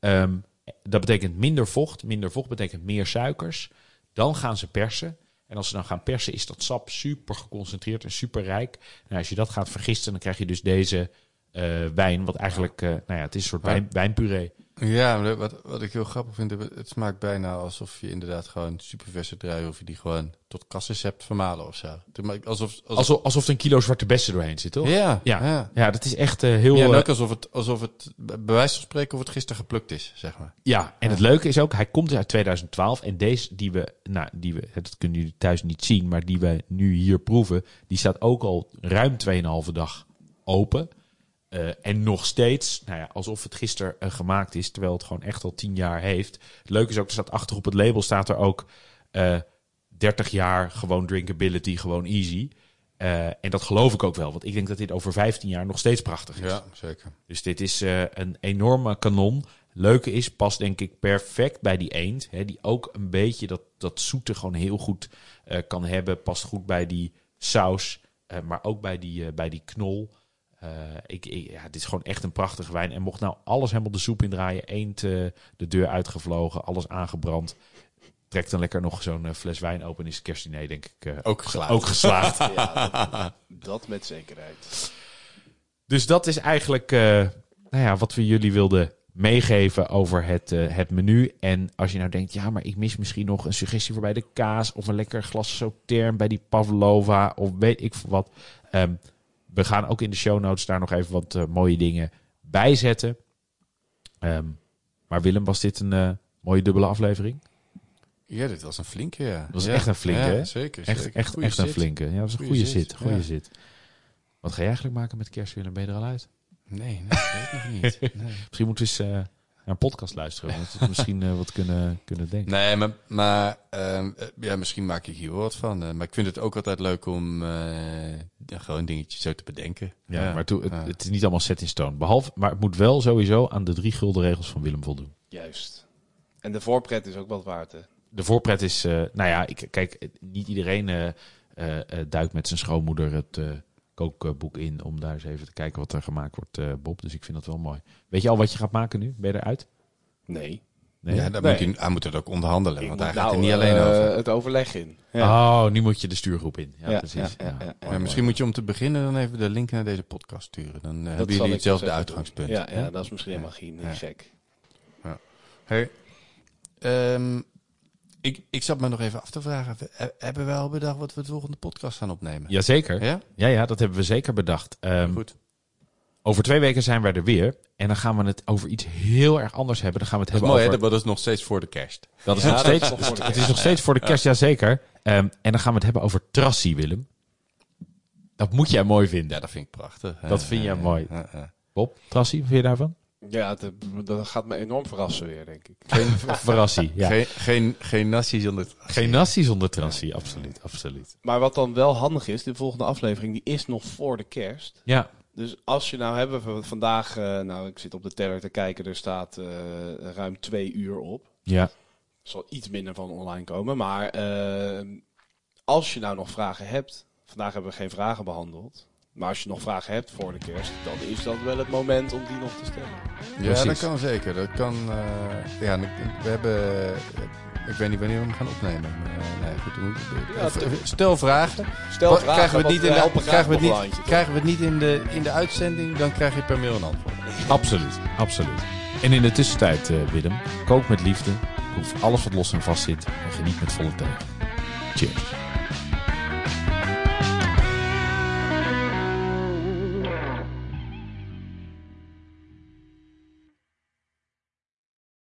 Ehm, dat betekent minder vocht. Minder vocht betekent meer suikers. Dan gaan ze persen. En als ze dan gaan persen, is dat sap super geconcentreerd en super rijk. Nou, als je dat gaat vergisten, dan krijg je dus deze eh, wijn. Wat eigenlijk, eh, nou ja, het is een soort wijn, wijnpuree. Ja, wat, wat ik heel grappig vind, het smaakt bijna alsof je inderdaad gewoon superverse druiven, of je die gewoon tot kasses hebt vermalen of zo. Alsof, alsof, Alsof, er een kilo zwarte bessen doorheen zit, toch? ja, Ja. ja. Ja, dat is echt eh, heel... Ja, en eh, alsof het, alsof het, bij wijze van spreken, of het gisteren geplukt is, zeg maar. Ja, en het leuke is ook, hij komt dus uit 2012. En deze die we, nou, die we, dat kunnen jullie thuis niet zien, maar die we nu hier proeven, die staat ook al ruim 2,5 dag open. Eh, en nog steeds, nou ja, alsof het gisteren eh, gemaakt is, terwijl het gewoon echt al 10 jaar heeft. Het leuke is ook, er staat achter op het label staat er ook eh 30 jaar gewoon drinkability, gewoon easy. Eh, en dat geloof ik ook wel, want ik denk dat dit over 15 jaar nog steeds prachtig is. Ja, zeker. Dus dit is eh, een enorme kanon. Leuke is, past denk ik perfect bij die eend. Hè, die ook een beetje dat, dat zoete gewoon heel goed eh, kan hebben. Past goed bij die saus, eh, maar ook bij die, eh, bij die knol. Eh, ik, ik- ja, dit is gewoon echt een prachtige wijn. En mocht nou alles helemaal de soep indraaien, eend eh, de deur uitgevlogen, alles aangebrand. Trek dan lekker nog zo'n eh, fles wijn open. Is het kerstdiner denk ik Ook geslaagd. ook geslaagd. Ja, dat, dat met zekerheid. Dus dat is eigenlijk nou ja, wat we jullie wilden meegeven over het, het menu. En als je nou denkt, ja, maar ik mis misschien nog een suggestie voor bij de kaas... of een lekker glas sautern bij die pavlova of weet ik wat. Ehm, we gaan ook in de show notes daar nog even wat eh, mooie dingen bij zetten. Ehm, maar Willem, was dit een eh, mooie dubbele aflevering? Ja, dit was een flinke, ja. Dat was Ja. echt een flinke, Ja, hè? Zeker, Echt, zeker. echt, Goeie echt een flinke. Ja, dat was een Goeie goede zit, zit. Goede ja. zit. Wat ga je eigenlijk maken met kerst, Willem? Ben je er al uit? Nee, nee, dat weet ik nog niet. Nee. Misschien moeten we eens eh, een podcast luisteren. Dat we misschien eh, wat kunnen, kunnen denken. Nee, maar, maar ehm, eh, ja, misschien maak ik hier wel wat van. eh, maar ik vind het ook altijd leuk om eh, ja, gewoon dingetjes zo te bedenken. Ja, maar toe, het, is niet allemaal set in stone. Behalve, maar het moet wel sowieso aan de drie gulden regels van Willem voldoen. Juist. En de voorpret is ook wat waard, hè? De voorpret is, eh, nou ja, ik, kijk, niet iedereen eh, eh, eh, duikt met zijn schoonmoeder het eh, kookboek in om daar eens even te kijken wat er gemaakt wordt, eh, Bob. Dus ik vind dat wel mooi. Weet je al wat je gaat maken nu? Ben je eruit? Nee. Nee? Ja, dan Nee. moet hij, hij moet het ook onderhandelen, Ik want hij gaat er nou, niet alleen eh, over. het overleg in. Ja. Oh, nu moet je de stuurgroep in. Ja, Ja, precies. ja, ja, ja. mooi, Ja, misschien moet je om te beginnen dan even de link naar deze podcast sturen. Dan eh, hebben jullie hetzelfde dus uitgangspunt. Ja, ja, dat is misschien helemaal geen gek. Hey, ehm, ik, ik zat me nog even af te vragen. he- Hebben wij al bedacht wat we de volgende podcast gaan opnemen? Jazeker. Ja? Ja, ja, dat hebben we zeker bedacht. Ehm, Goed. Over twee weken zijn wij er weer. En dan gaan we het over iets heel erg anders hebben. Dan gaan we het Dat hebben mooi, hè? over... Dat is nog steeds voor de kerst. Dat is Ja, nog dat steeds, nog voor de het is kerst. nog steeds voor de kerst, jazeker. Ehm en dan gaan we het hebben over trassie, Willem. Dat moet jij mooi vinden. Ja, dat vind ik prachtig. Dat vind jij mooi. Bob, trassie, wat vind je daarvan? Ja, het, dat gaat me enorm verrassen weer, denk ik. Geen verrassie, ja. Geen, geen, geen nasi zonder... Geen nassie zonder trassie, absoluut, absoluut. Maar wat dan wel handig is, de volgende aflevering, die is nog voor de kerst. Ja, Dus als je nou hebben we vandaag, eh, nou ik zit op de teller te kijken, er staat eh, ruim twee uur op. ja. Er zal iets minder van online komen, maar eh, als je nou nog vragen hebt, vandaag hebben we geen vragen behandeld. Maar als je nog vragen hebt voor de kerst, dan is dat wel het moment om die nog te stellen. Ja, Precies. dat kan zeker. Dat kan... eh, ja, we hebben... eh, ik weet niet wanneer we hem gaan opnemen. Maar, eh, nee, goed, we moeten- Ja, te- Stel vragen. Stel Wat- vragen, krijgen we het niet in de, krijgen we niet, krijgen we het niet in de, in de uitzending, dan krijg je per mail een antwoord. absoluut, absoluut. En in de tussentijd, eh, Willem, kook met liefde. Proef alles wat los en vast zit. En geniet met volle teugen. Cheers.